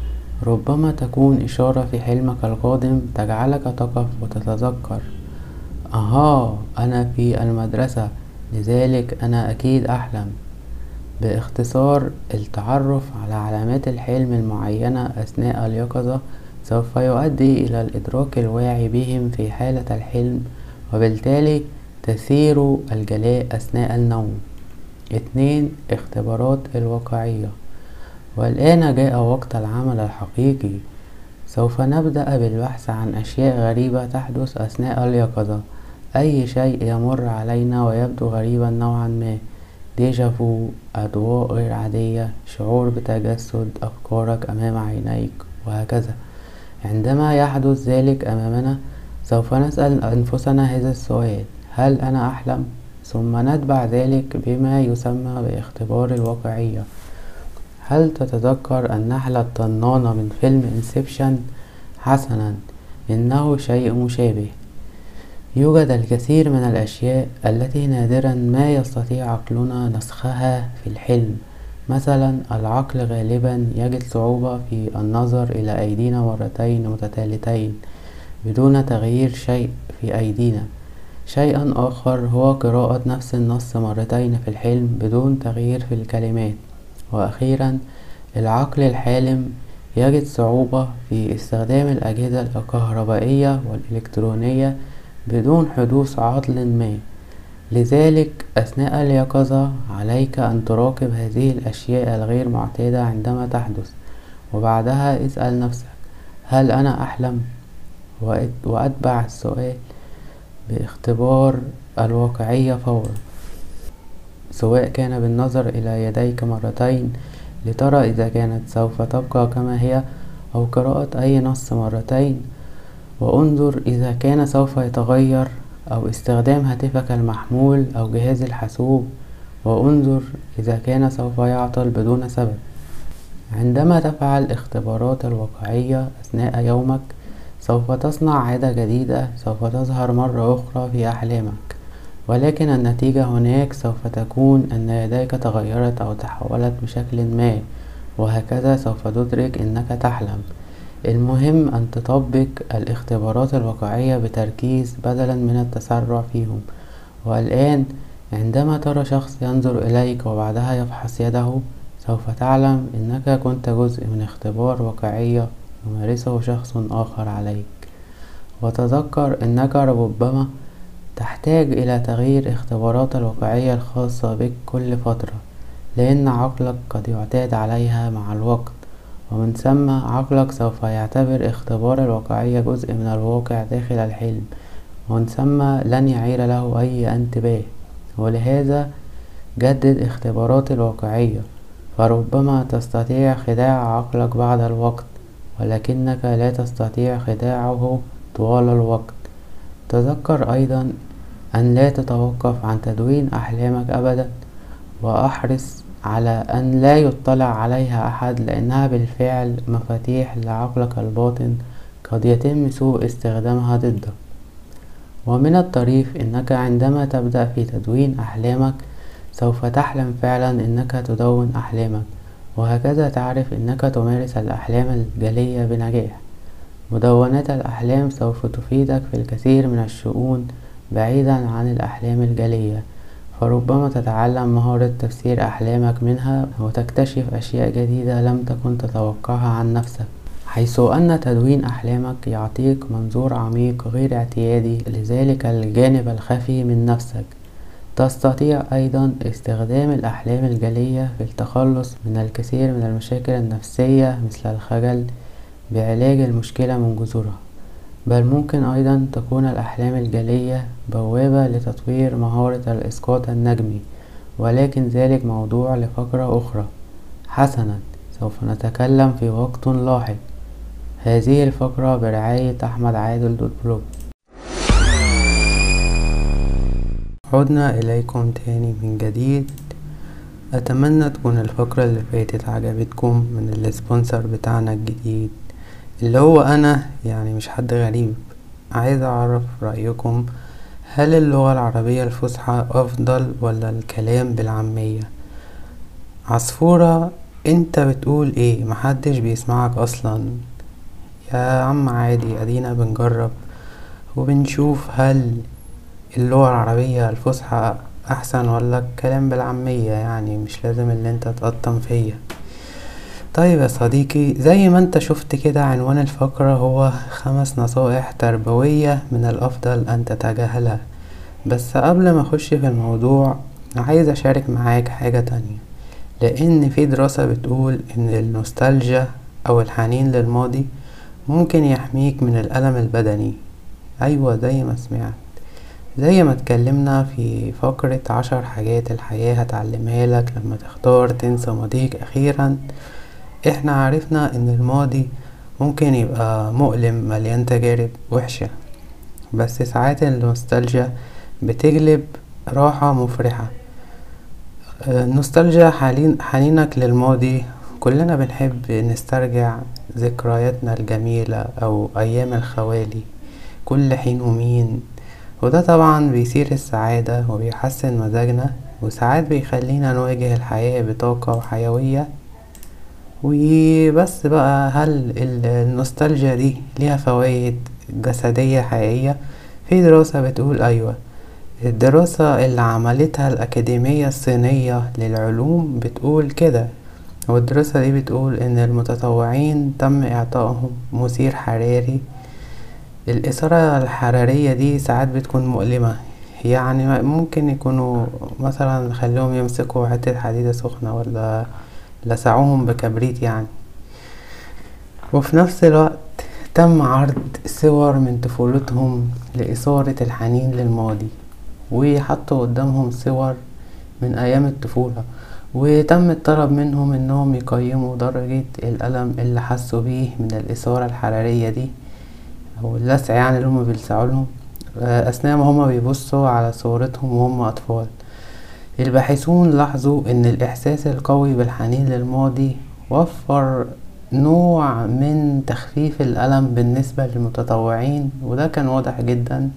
ربما تكون إشارة في حلمك القادم تجعلك تقف وتتذكر. أها أنا في المدرسة. لذلك أنا أكيد أحلم باختصار التعرف على علامات الحلم المعينة أثناء اليقظة سوف يؤدي إلى الإدراك الواعي بهم في حالة الحلم وبالتالي تثير الجلاء أثناء النوم. اتنين اختبارات الواقعية. والآن جاء وقت العمل الحقيقي. سوف نبدأ بالبحث عن أشياء غريبة تحدث أثناء اليقظة. أي شيء يمر علينا ويبدو غريبا نوعا ما ديجافو أضواء غير عادية شعور بتجسد أفكارك أمام عينيك وهكذا عندما يحدث ذلك أمامنا سوف نسأل أنفسنا هذا السؤال هل أنا أحلم؟ ثم نتبع ذلك بما يسمى باختبار الواقعية هل تتذكر النحلة الطنانة من فيلم انسبشن؟ حسنا إنه شيء مشابه يوجد الكثير من الأشياء التي نادرا ما يستطيع عقلنا نسخها في الحلم. مثلا العقل غالبا يجد صعوبة في النظر إلى أيدينا مرتين متتالتين بدون تغيير شيء في أيدينا. شيئا آخر هو قراءة نفس النص مرتين في الحلم بدون تغيير في الكلمات. وأخيرا العقل الحالم يجد صعوبة في استخدام الأجهزة الكهربائية والإلكترونية بدون حدوث عطل ما. لذلك أثناء اليقظة عليك أن تراقب هذه الأشياء الغير معتادة عندما تحدث وبعدها اسأل نفسك هل أنا أحلم؟ وأتبع السؤال باختبار الواقعية فورا. سواء كان بالنظر إلى يديك مرتين لترى إذا كانت سوف تبقى كما هي أو قراءة أي نص مرتين وانظر إذا كان سوف يتغير أو استخدام هاتفك المحمول أو جهاز الحاسوب. وانظر إذا كان سوف يعطل بدون سبب. عندما تفعل اختبارات الواقعية أثناء يومك سوف تصنع عادة جديدة سوف تظهر مرة أخرى في أحلامك. ولكن النتيجة هناك سوف تكون أن يديك تغيرت أو تحولت بشكل ما وهكذا سوف تدرك أنك تحلم. المهم أن تطبق الاختبارات الواقعية بتركيز بدلا من التسرع فيهم. والآن عندما ترى شخص ينظر إليك وبعدها يفحص يده سوف تعلم أنك كنت جزء من اختبار واقعية يمارسه شخص آخر عليك. وتذكر أنك ربما تحتاج إلى تغيير اختبارات الواقعية الخاصة بك كل فترة لأن عقلك قد يعتاد عليها مع الوقت. ومن ثم عقلك سوف يعتبر اختبار الواقعية جزء من الواقع داخل الحلم. ومن ثم لن يعير له أي انتباه. ولهذا جدد اختبارات الواقعية. فربما تستطيع خداع عقلك بعد الوقت ولكنك لا تستطيع خداعه طوال الوقت. تذكر أيضا أن لا تتوقف عن تدوين أحلامك أبدا وأحرص على أن لا يطلع عليها أحد لأنها بالفعل مفاتيح لعقلك الباطن قد يتم سوء استخدامها ضدك. ومن الطريف أنك عندما تبدأ في تدوين أحلامك سوف تحلم فعلا أنك تدون أحلامك. وهكذا تعرف أنك تمارس الأحلام الجلية بنجاح. مدونات الأحلام سوف تفيدك في الكثير من الشؤون بعيدا عن الأحلام الجلية. فربما تتعلم مهارة تفسير أحلامك منها وتكتشف أشياء جديدة لم تكن تتوقعها عن نفسك حيث أن تدوين أحلامك يعطيك منظور عميق غير اعتيادي لذلك الجانب الخفي من نفسك. تستطيع أيضا استخدام الأحلام الجلية في التخلص من الكثير من المشاكل النفسية مثل الخجل بعلاج المشكلة من جذورها. بل ممكن أيضا تكون الأحلام الجلية بوابة لتطوير مهارة الإسقاط النجمي ولكن ذلك موضوع لفقرة أخرى. حسنا سوف نتكلم في وقت لاحق. هذه الفقرة برعاية أحمد عادل dot blog. عدنا إليكم تاني من جديد. أتمنى تكون الفقرة اللي فاتت عجبتكم من ال sponsor بتاعنا الجديد. اللي هو أنا يعني مش حد غريب. عايز أعرف رأيكم هل اللغة العربية الفصحى أفضل ولا الكلام بالعامية؟ عصفورة أنت بتقول إيه؟ محدش بيسمعك أصلا. يا عم عادي أدينا بنجرب. وبنشوف هل اللغة العربية الفصحى أحسن ولا الكلام بالعامية يعني مش لازم اللي أنت تقطم فيا. طيب يا صديقي زي ما انت شفت كده عنوان الفقرة هو خمس نصائح تربوية من الأفضل أن تتجاهلها. بس قبل ما أخش في الموضوع عايز أشارك معاك حاجة تانية. لأن في دراسة بتقول إن النوستالجيا أو الحنين للماضي ممكن يحميك من الألم البدني. أيوه زي ما سمعت. زي ما اتكلمنا في فقرة عشر حاجات الحياة هتعلمها لك لما تختار تنسى ماضيك أخيرا إحنا عرفنا إن الماضي ممكن يبقى مؤلم مليان تجارب وحشة. بس ساعات النوستالجيا بتجلب راحة مفرحة. النوستالجيا حنينك للماضي. كلنا بنحب نسترجع ذكرياتنا الجميلة أو أيام الخوالي كل حين ومين. وده طبعا بيثير السعادة وبيحسن مزاجنا وساعات بيخلينا نواجه الحياة بطاقة وحيوية وبس بقى هل النوستالجيا دي ليها فوايد جسدية حقيقية؟ في دراسة بتقول أيوه. الدراسة اللي عملتها الأكاديمية الصينية للعلوم بتقول كده والدراسة دي بتقول إن المتطوعين تم إعطائهم مثير حراري. الإثارة الحرارية دي ساعات بتكون مؤلمة يعني ممكن يكونوا مثلا خلوهم يمسكوا حتة حديدة سخنة ولا لسعوهم بكبريت يعني. وفي نفس الوقت تم عرض صور من طفولتهم لإثارة الحنين للماضي وحطوا قدامهم صور من أيام الطفولة وتم الطلب منهم إنهم يقيموا درجة الألم اللي حسوا بيه من الإثارة الحرارية دي أو اللسع يعني اللي هما بيلسعولهم أثناء ما هما بيبصوا على صورتهم وهم أطفال. الباحثون لاحظوا إن الإحساس القوي بالحنين للماضي وفر نوع من تخفيف الألم بالنسبة للمتطوعين وده كان واضح جدا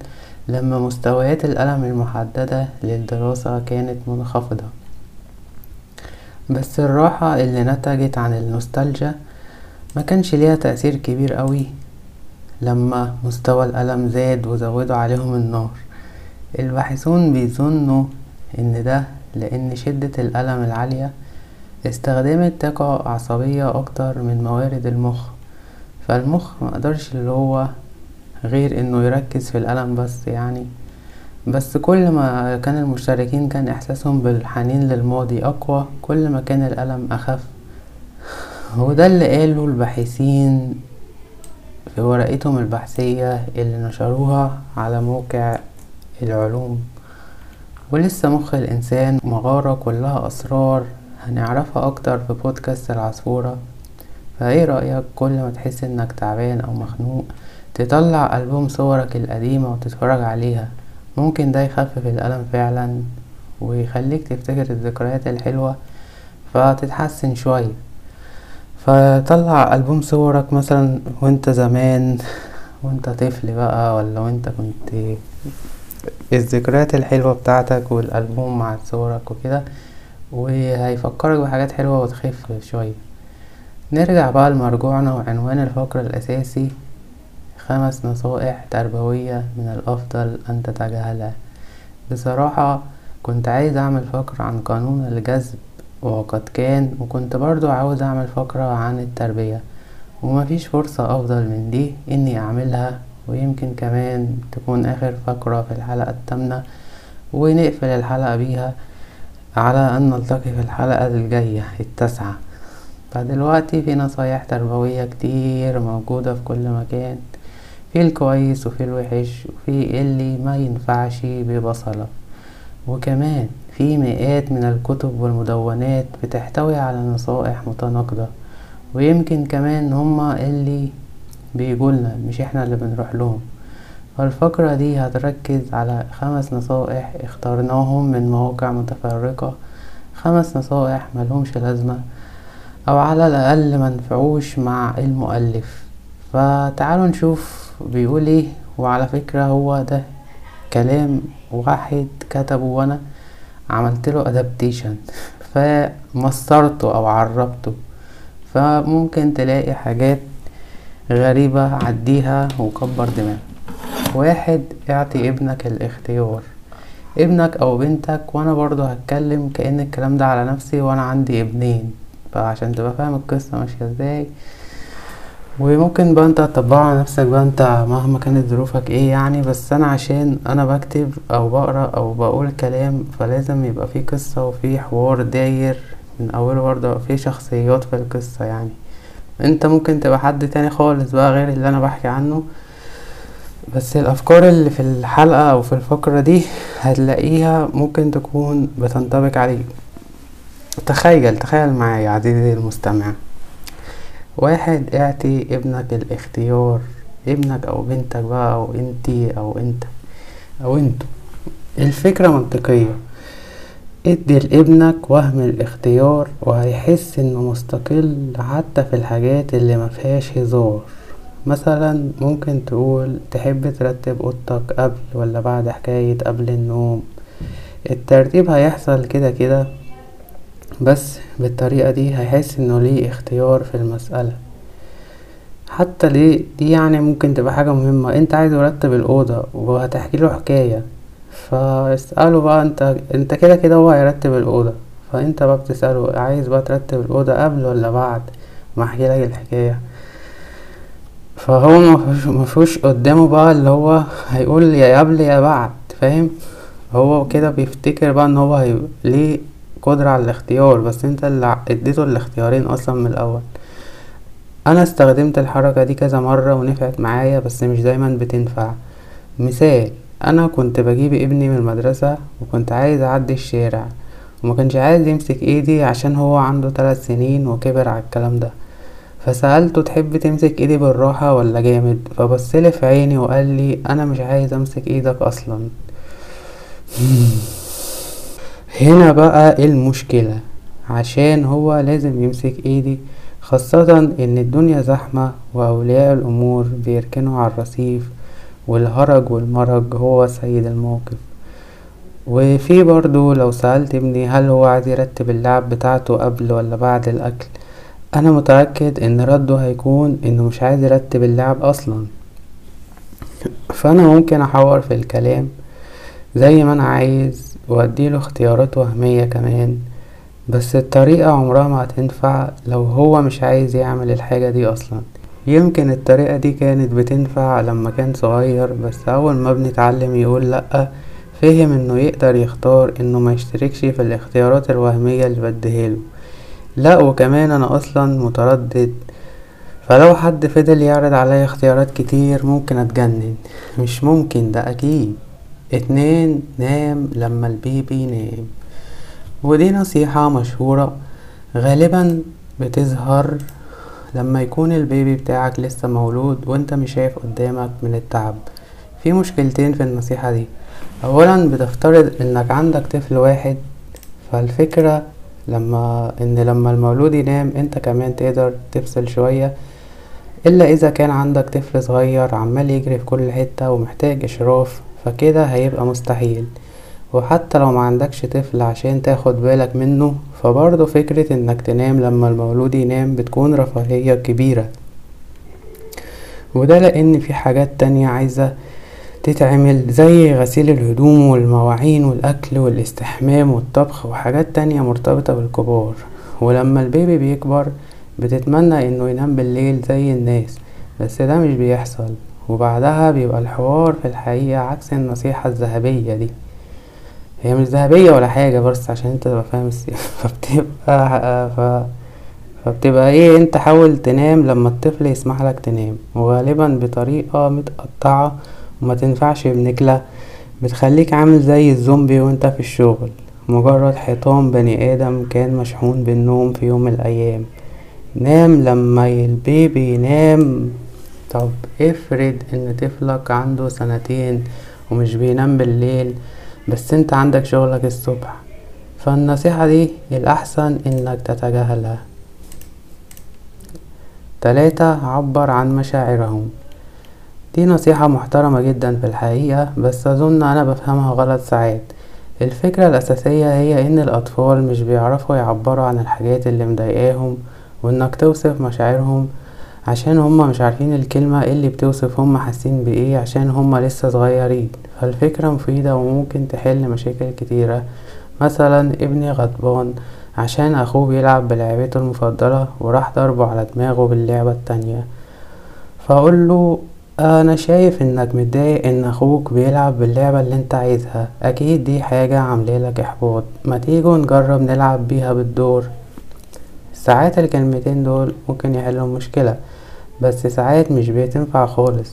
لما مستويات الألم المحددة للدراسة كانت منخفضة. بس الراحة اللي نتجت عن النوستالجيا ما كانش ليها تأثير كبير قوي لما مستوى الألم زاد وزودوا عليهم النار. الباحثون بيظنوا إن ده لأن شدة الألم العالية استخدمت طاقة عصبية أكتر من موارد المخ. فالمخ مقدرش اللي هو غير إنه يركز في الألم بس يعني. بس كل ما كان المشتركين كان إحساسهم بالحنين للماضي أقوى كل ما كان الألم أخف. وده اللي قاله الباحثين في ورقتهم البحثية اللي نشروها على موقع العلوم. ولسه مخ الإنسان مغارة كلها أسرار هنعرفها أكتر في بودكاست العصفورة. فإيه رأيك كل ما تحس إنك تعبان أو مخنوق تطلع ألبوم صورك القديمة وتتفرج عليها؟ ممكن ده يخفف الألم فعلا ويخليك تفتكر الذكريات الحلوة فتتحسن شوية. فطلع ألبوم صورك مثلا وأنت زمان وأنت طفل بقى ولا وأنت كنت الذكريات الحلوة بتاعتك والألبوم مع صورك وكده وهيفكرك بحاجات حلوة وتخف شوية. نرجع بقى لمرجوعنا وعنوان الفقرة الأساسي. خمس نصائح تربوية من الأفضل أن تتجاهلها. بصراحة كنت عايز أعمل فقرة عن قانون الجذب وقد كان وكنت برضو عاوز أعمل فقرة عن التربية. ومفيش فرصة أفضل من دي إني أعملها ويمكن كمان تكون آخر فقرة في الحلقة التامنة ونقفل الحلقة بيها على أن نلتقي في الحلقة الجاية التاسعة. فدلوقتي في نصايح تربوية كتير موجودة في كل مكان في الكويس وفي الوحش وفي اللي ما ينفعش ببصلة. وكمان في مئات من الكتب والمدونات بتحتوي على نصائح متناقضة ويمكن كمان هما اللي بيقولنا مش إحنا اللي بنروح لهم. فالفقرة دي هتركز على خمس نصائح اخترناهم من مواقع متفرقة. خمس نصائح ملهمش لازمة أو على الأقل منفعوش مع المؤلف. فتعالوا نشوف بيقول إيه. وعلى فكرة هو ده كلام واحد كتبه وأنا عملت له ادابتيشن فمصرته أو عربته. فممكن تلاقي حاجات غريبة عديها وكبر دماغك واحد اعطي ابنك الاختيار. ابنك أو بنتك وأنا برضو هتكلم كأن الكلام ده على نفسي وأنا عندي ابنين. فعشان تبقى فاهم القصة ماشية إزاي. وممكن بقى أنت تطبقه على نفسك بقى أنت مهما كانت ظروفك إيه يعني. بس أنا عشان أنا بكتب أو بقرأ أو بقول كلام فلازم يبقى في قصة وفي حوار داير. من أوله برضه في شخصيات في القصة يعني. انت ممكن تبقى حد تاني خالص بقى غير اللي أنا بحكي عنه. بس الافكار اللي في الحلقة أو في الفقرة دي هتلاقيها ممكن تكون بتنطبق عليك. تخيل تخيل معايا عزيزي المستمع. واحد اعطي ابنك الاختيار ابنك أو بنتك بقى أو انتي أو انت أو انتو. الفكرة منطقية. ادي لابنك وهم الاختيار وهيحس إنه مستقل حتى في الحاجات اللي مفيهاش هزار. مثلا ممكن تقول تحب ترتب أوضتك قبل ولا بعد حكاية قبل النوم؟ الترتيب هيحصل كده كده بس بالطريقة دي هيحس إنه ليه اختيار في المسألة. حتى ليه دي يعني ممكن تبقى حاجة مهمة. أنت عايز يرتب الأوضة وهتحكي له حكاية فاسأله بقى انت انت كده كده هو هيرتب الأوضة. فانت بقى بتسأله عايز بقى ترتب الأوضة قبل ولا بعد؟ ما احكي لك الحكاية. فهو مفيش قدامه بقى اللي هو هيقول يا قبل يا بعد فاهم؟ هو كده بيفتكر بقى ان هو. ليه قدرة على الاختيار. بس انت اللي اديته الاختيارين أصلا من الأول. أنا استخدمت الحركة دي كذا مرة ونفعت معايا بس مش دايما بتنفع. مثال أنا كنت بجيب ابني من المدرسة وكنت عايز أعدي الشارع وما كانش عايز يمسك إيدي عشان هو عنده ثلاث سنين وكبر على الكلام ده. فسألته تحب تمسك إيدي بالراحة ولا جامد؟ فبصلي في عيني وقال لي أنا مش عايز أمسك إيدك أصلا. هنا بقى المشكلة؟ عشان هو لازم يمسك إيدي خاصة إن الدنيا زحمة وأولياء الأمور بيركنوا على الرصيف والهرج والمرج هو سيد الموقف. وفي برضو لو سألت ابني هل هو عايز يرتب اللعب بتاعته قبل ولا بعد الأكل أنا متأكد إن رده هيكون إنه مش عايز يرتب اللعب أصلا. فأنا ممكن أحور في الكلام زي ما أنا عايز وأديله اختيارات وهمية كمان بس الطريقة عمرها ما هتنفع لو هو مش عايز يعمل الحاجة دي أصلا. يمكن الطريقة دي كانت بتنفع لما كان صغير بس أول ما ابني اتعلم يقول لأ فهم إنه يقدر يختار إنه ما يشتركش في الاختيارات الوهمية اللي بديهاله لأ وكمان أنا أصلا متردد. فلو حد فضل يعرض عليا اختيارات كتير ممكن أتجنن. مش ممكن ده أكيد. اتنين نام لما البيبي ينام. ودي نصيحة مشهورة. غالبا بتظهر لما يكون البيبي بتاعك لسه مولود وانت مش شايف قدامك من التعب في مشكلتين في النصيحة دي. اولا بتفترض إنك عندك طفل واحد فالفكرة لما إن لما المولود ينام أنت كمان تقدر تفصل شوية إلا إذا كان عندك طفل صغير عمال يجري في كل حتة ومحتاج إشراف فكده هيبقى مستحيل. وحتى لو ما عندكش طفل عشان تاخد بالك منه فبرضه فكرة إنك تنام لما المولود ينام بتكون رفاهية كبيرة. وده لأن في حاجات تانية عايزة تتعمل زي غسيل الهدوم والمواعين والأكل والاستحمام والطبخ وحاجات تانية مرتبطة بالكبار. ولما البيبي بيكبر بتتمنى إنه ينام بالليل زي الناس بس ده مش بيحصل. وبعدها بيبقى الحوار في الحقيقة عكس النصيحة الذهبية دي. هي مش ذهبية ولا حاجة بس عشان انت تبقى فاهم فبتبقى ف... فبتبقى إيه انت حاول تنام لما الطفل يسمح لك تنام. وغالبا بطريقة متقطعة وما تنفعش بنكلة بتخليك عامل زي الزومبي وانت في الشغل. مجرد حيطان بني آدم كان مشحون بالنوم في يوم من الأيام. نام لما البيبي ينام. طب افرض ان طفلك عنده سنتين ومش بينام بالليل. بس انت عندك شغلك الصبح. فالنصيحة دي الأحسن إنك تتجاهلها. تلاتة عبر عن مشاعرهم. دي نصيحة محترمة جدا في الحقيقة بس أظن أنا بفهمها غلط ساعات. الفكرة الأساسية هي إن الأطفال مش بيعرفوا يعبروا عن الحاجات اللي مضايقاهم وإنك توصف مشاعرهم عشان هما مش عارفين الكلمة اللي بتوصف هما حاسين بإيه عشان هما لسه صغيرين. فالفكرة مفيدة وممكن تحل مشاكل كتيرة. مثلا ابني غضبان عشان أخوه بيلعب بلعبته المفضلة وراح ضربه على دماغه باللعبة التانية. فأقوله أنا شايف إنك متضايق إن أخوك بيلعب باللعبة اللي أنت عايزها. أكيد دي حاجة عاملالك إحباط. ما تيجوا نجرب نلعب بيها بالدور. ساعات الكلمتين دول ممكن يحلوا المشكلة بس ساعات مش بتنفع خالص.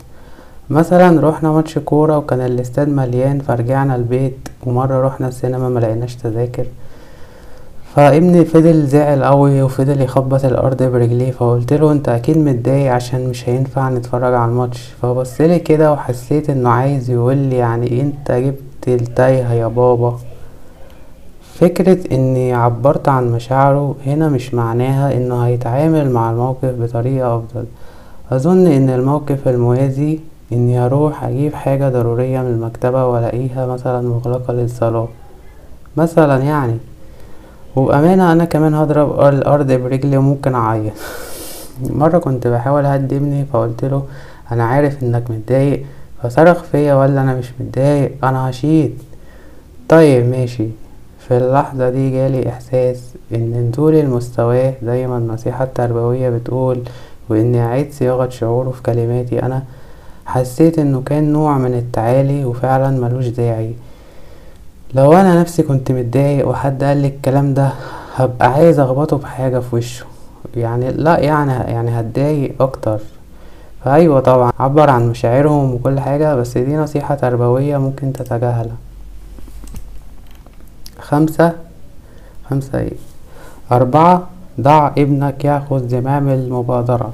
مثلا رحنا ماتش كورة وكان الاستاد مليان فرجعنا البيت ومرة رحنا السينما ملقيناش تذاكر. فابني فضل زعل قوي وفضل يخبط الأرض برجليه فقلت له أنت أكيد متضايق عشان مش هينفع نتفرج على الماتش. فبصلي كده وحسيت إنه عايز يقولي يعني أنت جبت التايهة يا بابا. فكرة إني عبرت عن مشاعره هنا مش معناها إنه هيتعامل مع الموقف بطريقة أفضل. أظن إن الموقف الموازي إني أروح أجيب حاجة ضرورية من المكتبة وألاقيها مثلا مغلقة للصلاة. مثلا يعني وبأمانة أنا كمان هضرب الأرض برجلي وممكن أعيط. مرة كنت بحاول أهدي ابني فقلتله أنا عارف إنك متضايق فصرخ فيا ولا أنا مش متضايق أنا هشيت طيب ماشي. في اللحظة دي جالي إحساس إن نزولي لمستواه زي ما النصيحة التربوية بتقول وإني أعيد صياغة شعوره في كلماتي. أنا حسيت إنه كان نوع من التعالي وفعلا ملوش داعي. لو أنا نفسي كنت متضايق وحد قال لي الكلام ده هبقى عايز أخبطه بحاجة في وشه. يعني لا يعني يعني هتضايق أكتر. فأيوة طبعا عبر عن مشاعرهم وكل حاجة بس دي نصيحة تربوية ممكن تتجاهلها. خمسة خمسة إيه؟ أربعة ضع ابنك ياخذ زمام المبادرة.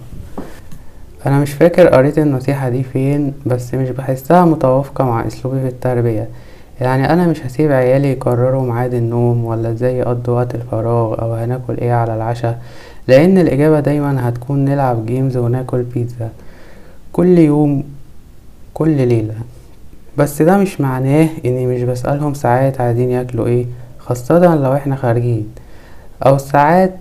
أنا مش فاكر قريت النصيحة دي فين بس مش بحسها متوافقة مع أسلوبي في التربية. يعني أنا مش هسيب عيالي يقرروا ميعاد النوم ولا إزاي يقضوا وقت الفراغ أو هناكل إيه على العشاء لأن الإجابة دايما هتكون نلعب جيمز وناكل بيتزا كل يوم كل ليلة. بس ده مش معناه إني مش بسألهم ساعات عايزين ياكلوا إيه خاصة لو إحنا خارجين. أو ساعات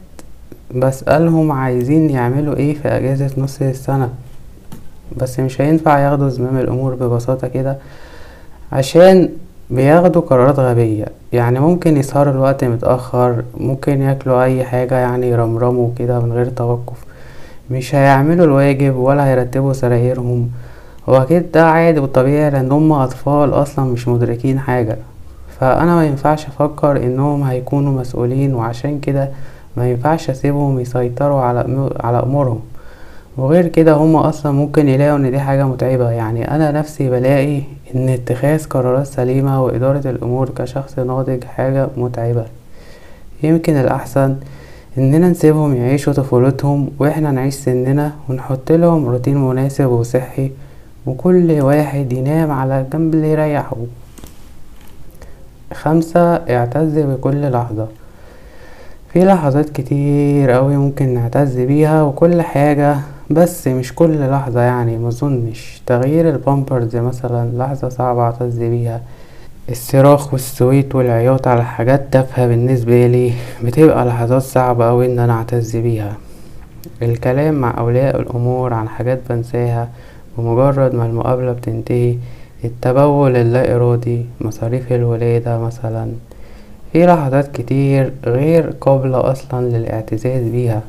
بسألهم عايزين يعملوا إيه في أجازة نص السنة. بس مش هينفع ياخدوا زمام الأمور ببساطة كده عشان بياخدوا قرارات غبية. يعني ممكن يسهروا الوقت متأخر ممكن ياكلوا أي حاجة يعني يرمرموا كده من غير توقف. مش هيعملوا الواجب ولا هيرتبوا سرايرهم. هو ده عادي وطبيعي لأن هم أطفال أصلا مش مدركين حاجة. فأنا مينفعش أفكر إنهم هيكونوا مسؤولين وعشان كده مينفعش أسيبهم يسيطروا على على أمورهم. وغير كده هما أصلا ممكن يلاقوا إن دي حاجة متعبة. يعني أنا نفسي بلاقي إن اتخاذ قرارات سليمة وإدارة الأمور كشخص ناضج حاجة متعبة. يمكن الأحسن إننا نسيبهم يعيشوا طفولتهم وإحنا نعيش سننا ونحط لهم روتين مناسب وصحي وكل واحد ينام على جنب اللي يريحه. خمسة اعتز بكل لحظة. في لحظات كتير أوي ممكن نعتز بيها وكل حاجة بس مش كل لحظة يعني مظنش تغيير البامبرز مثلا لحظة صعبة أعتز بيها. الصراخ والسويت والعياط على حاجات تافهة بالنسبة لي بتبقى لحظات صعبة أوي إن أنا أعتز بيها. الكلام مع أولياء الأمور عن حاجات بنساها بمجرد ما المقابلة بتنتهي التبول اللا إرادي مصاريف الولادة مثلا. في لحظات كتير غير قابلة أصلا للاعتزاز بيها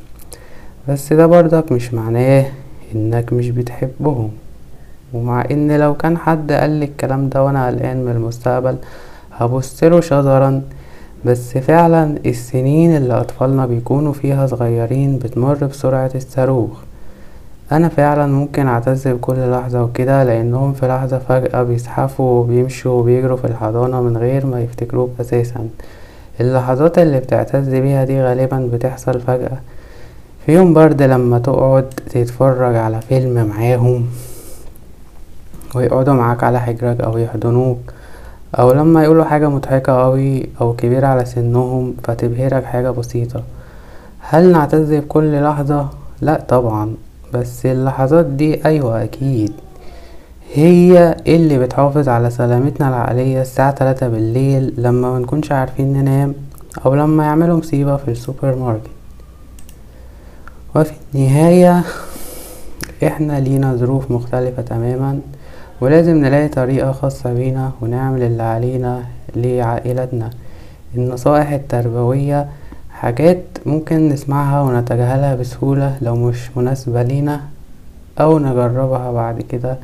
بس ده برضك مش معناه إنك مش بتحبهم. ومع إن لو كان حد قال الكلام ده وأنا قلقان من المستقبل هبصله شذرا بس فعلا السنين اللي أطفالنا بيكونوا فيها صغيرين بتمر بسرعة الصاروخ. أنا فعلا ممكن اعتز بكل لحظة وكده لأنهم في لحظة فجأة بيزحفوا وبيمشوا وبيجروا في الحضانة من غير ما يفتكروك أساسا. اللحظات اللي بتعتز بيها دي غالبا بتحصل فجأة. في يوم برد لما تقعد تتفرج على فيلم معاهم ويقعدوا معاك على حجرك أو يحضنوك أو لما يقولوا حاجة مضحكة أوي أو كبيرة على سنهم فتبهرك حاجة بسيطة. هل نعتز بكل لحظة؟ لا طبعا. بس اللحظات دي أيوه أكيد. هي اللي بتحافظ على سلامتنا العقلية الساعة تلاتة بالليل لما منكونش عارفين ننام أو لما يعملوا مصيبة في السوبر ماركت. وفي النهاية إحنا لينا ظروف مختلفة تماما ولازم نلاقي طريقة خاصة بينا ونعمل اللي علينا لعائلتنا النصائح التربوية حاجات ممكن نسمعها ونتجاهلها بسهولة لو مش مناسبة لينا أو نجربها بعد كده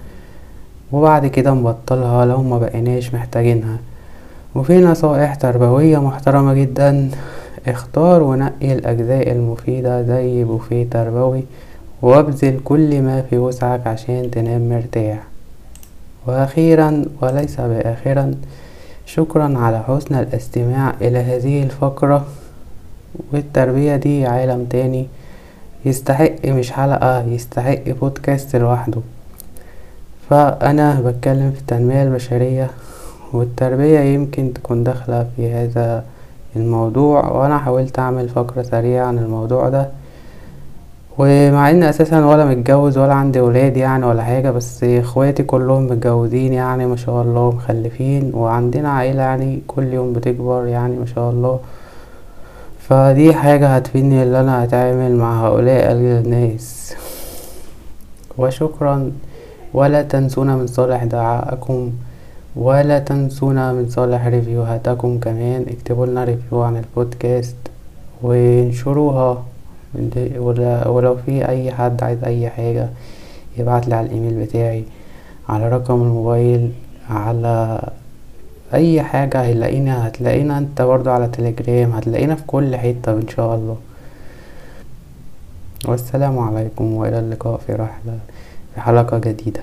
وبعد كده نبطلها لو ما بقيناش محتاجينها. وفي نصائح تربوية محترمة جدا. اختار ونقي الأجزاء المفيدة زي بوفيه تربوي وابذل كل ما في وسعك عشان تنام مرتاح. وأخيرا وليس بآخرا شكرا على حسن الاستماع إلى هذه الفقرة. والتربية دي عالم تاني. يستحق مش حلقة يستحق بودكاست لوحده. فأنا بتكلم في التنمية البشرية والتربية يمكن تكون داخلة في هذا الموضوع وأنا حاولت أعمل فقرة سريعة عن الموضوع ده. ومع اني أساسا ولا متجوز ولا عندي ولاد يعني ولا حاجة بس إخواتي كلهم متجوزين يعني ما شاء الله مخلفين وعندنا عائلة يعني كل يوم بتكبر يعني ما شاء الله. فدي حاجة هتفيدني إن أنا أتعامل مع هؤلاء الناس. وشكرا. ولا تنسونا من صالح دعائكم. ولا تنسونا من صالح ريفيوهاتكم كمان. اكتبوا لنا ريفيو عن البودكاست وانشروها. ولو في أي حد عايز أي حاجة يبعتلي على الإيميل بتاعي على رقم الموبايل على أي حاجة هيلاقينا هتلاقينا أنت برضو على تليجرام هتلاقينا في كل حتة إن شاء الله. والسلام عليكم وإلى اللقاء في رحلة في حلقة جديدة.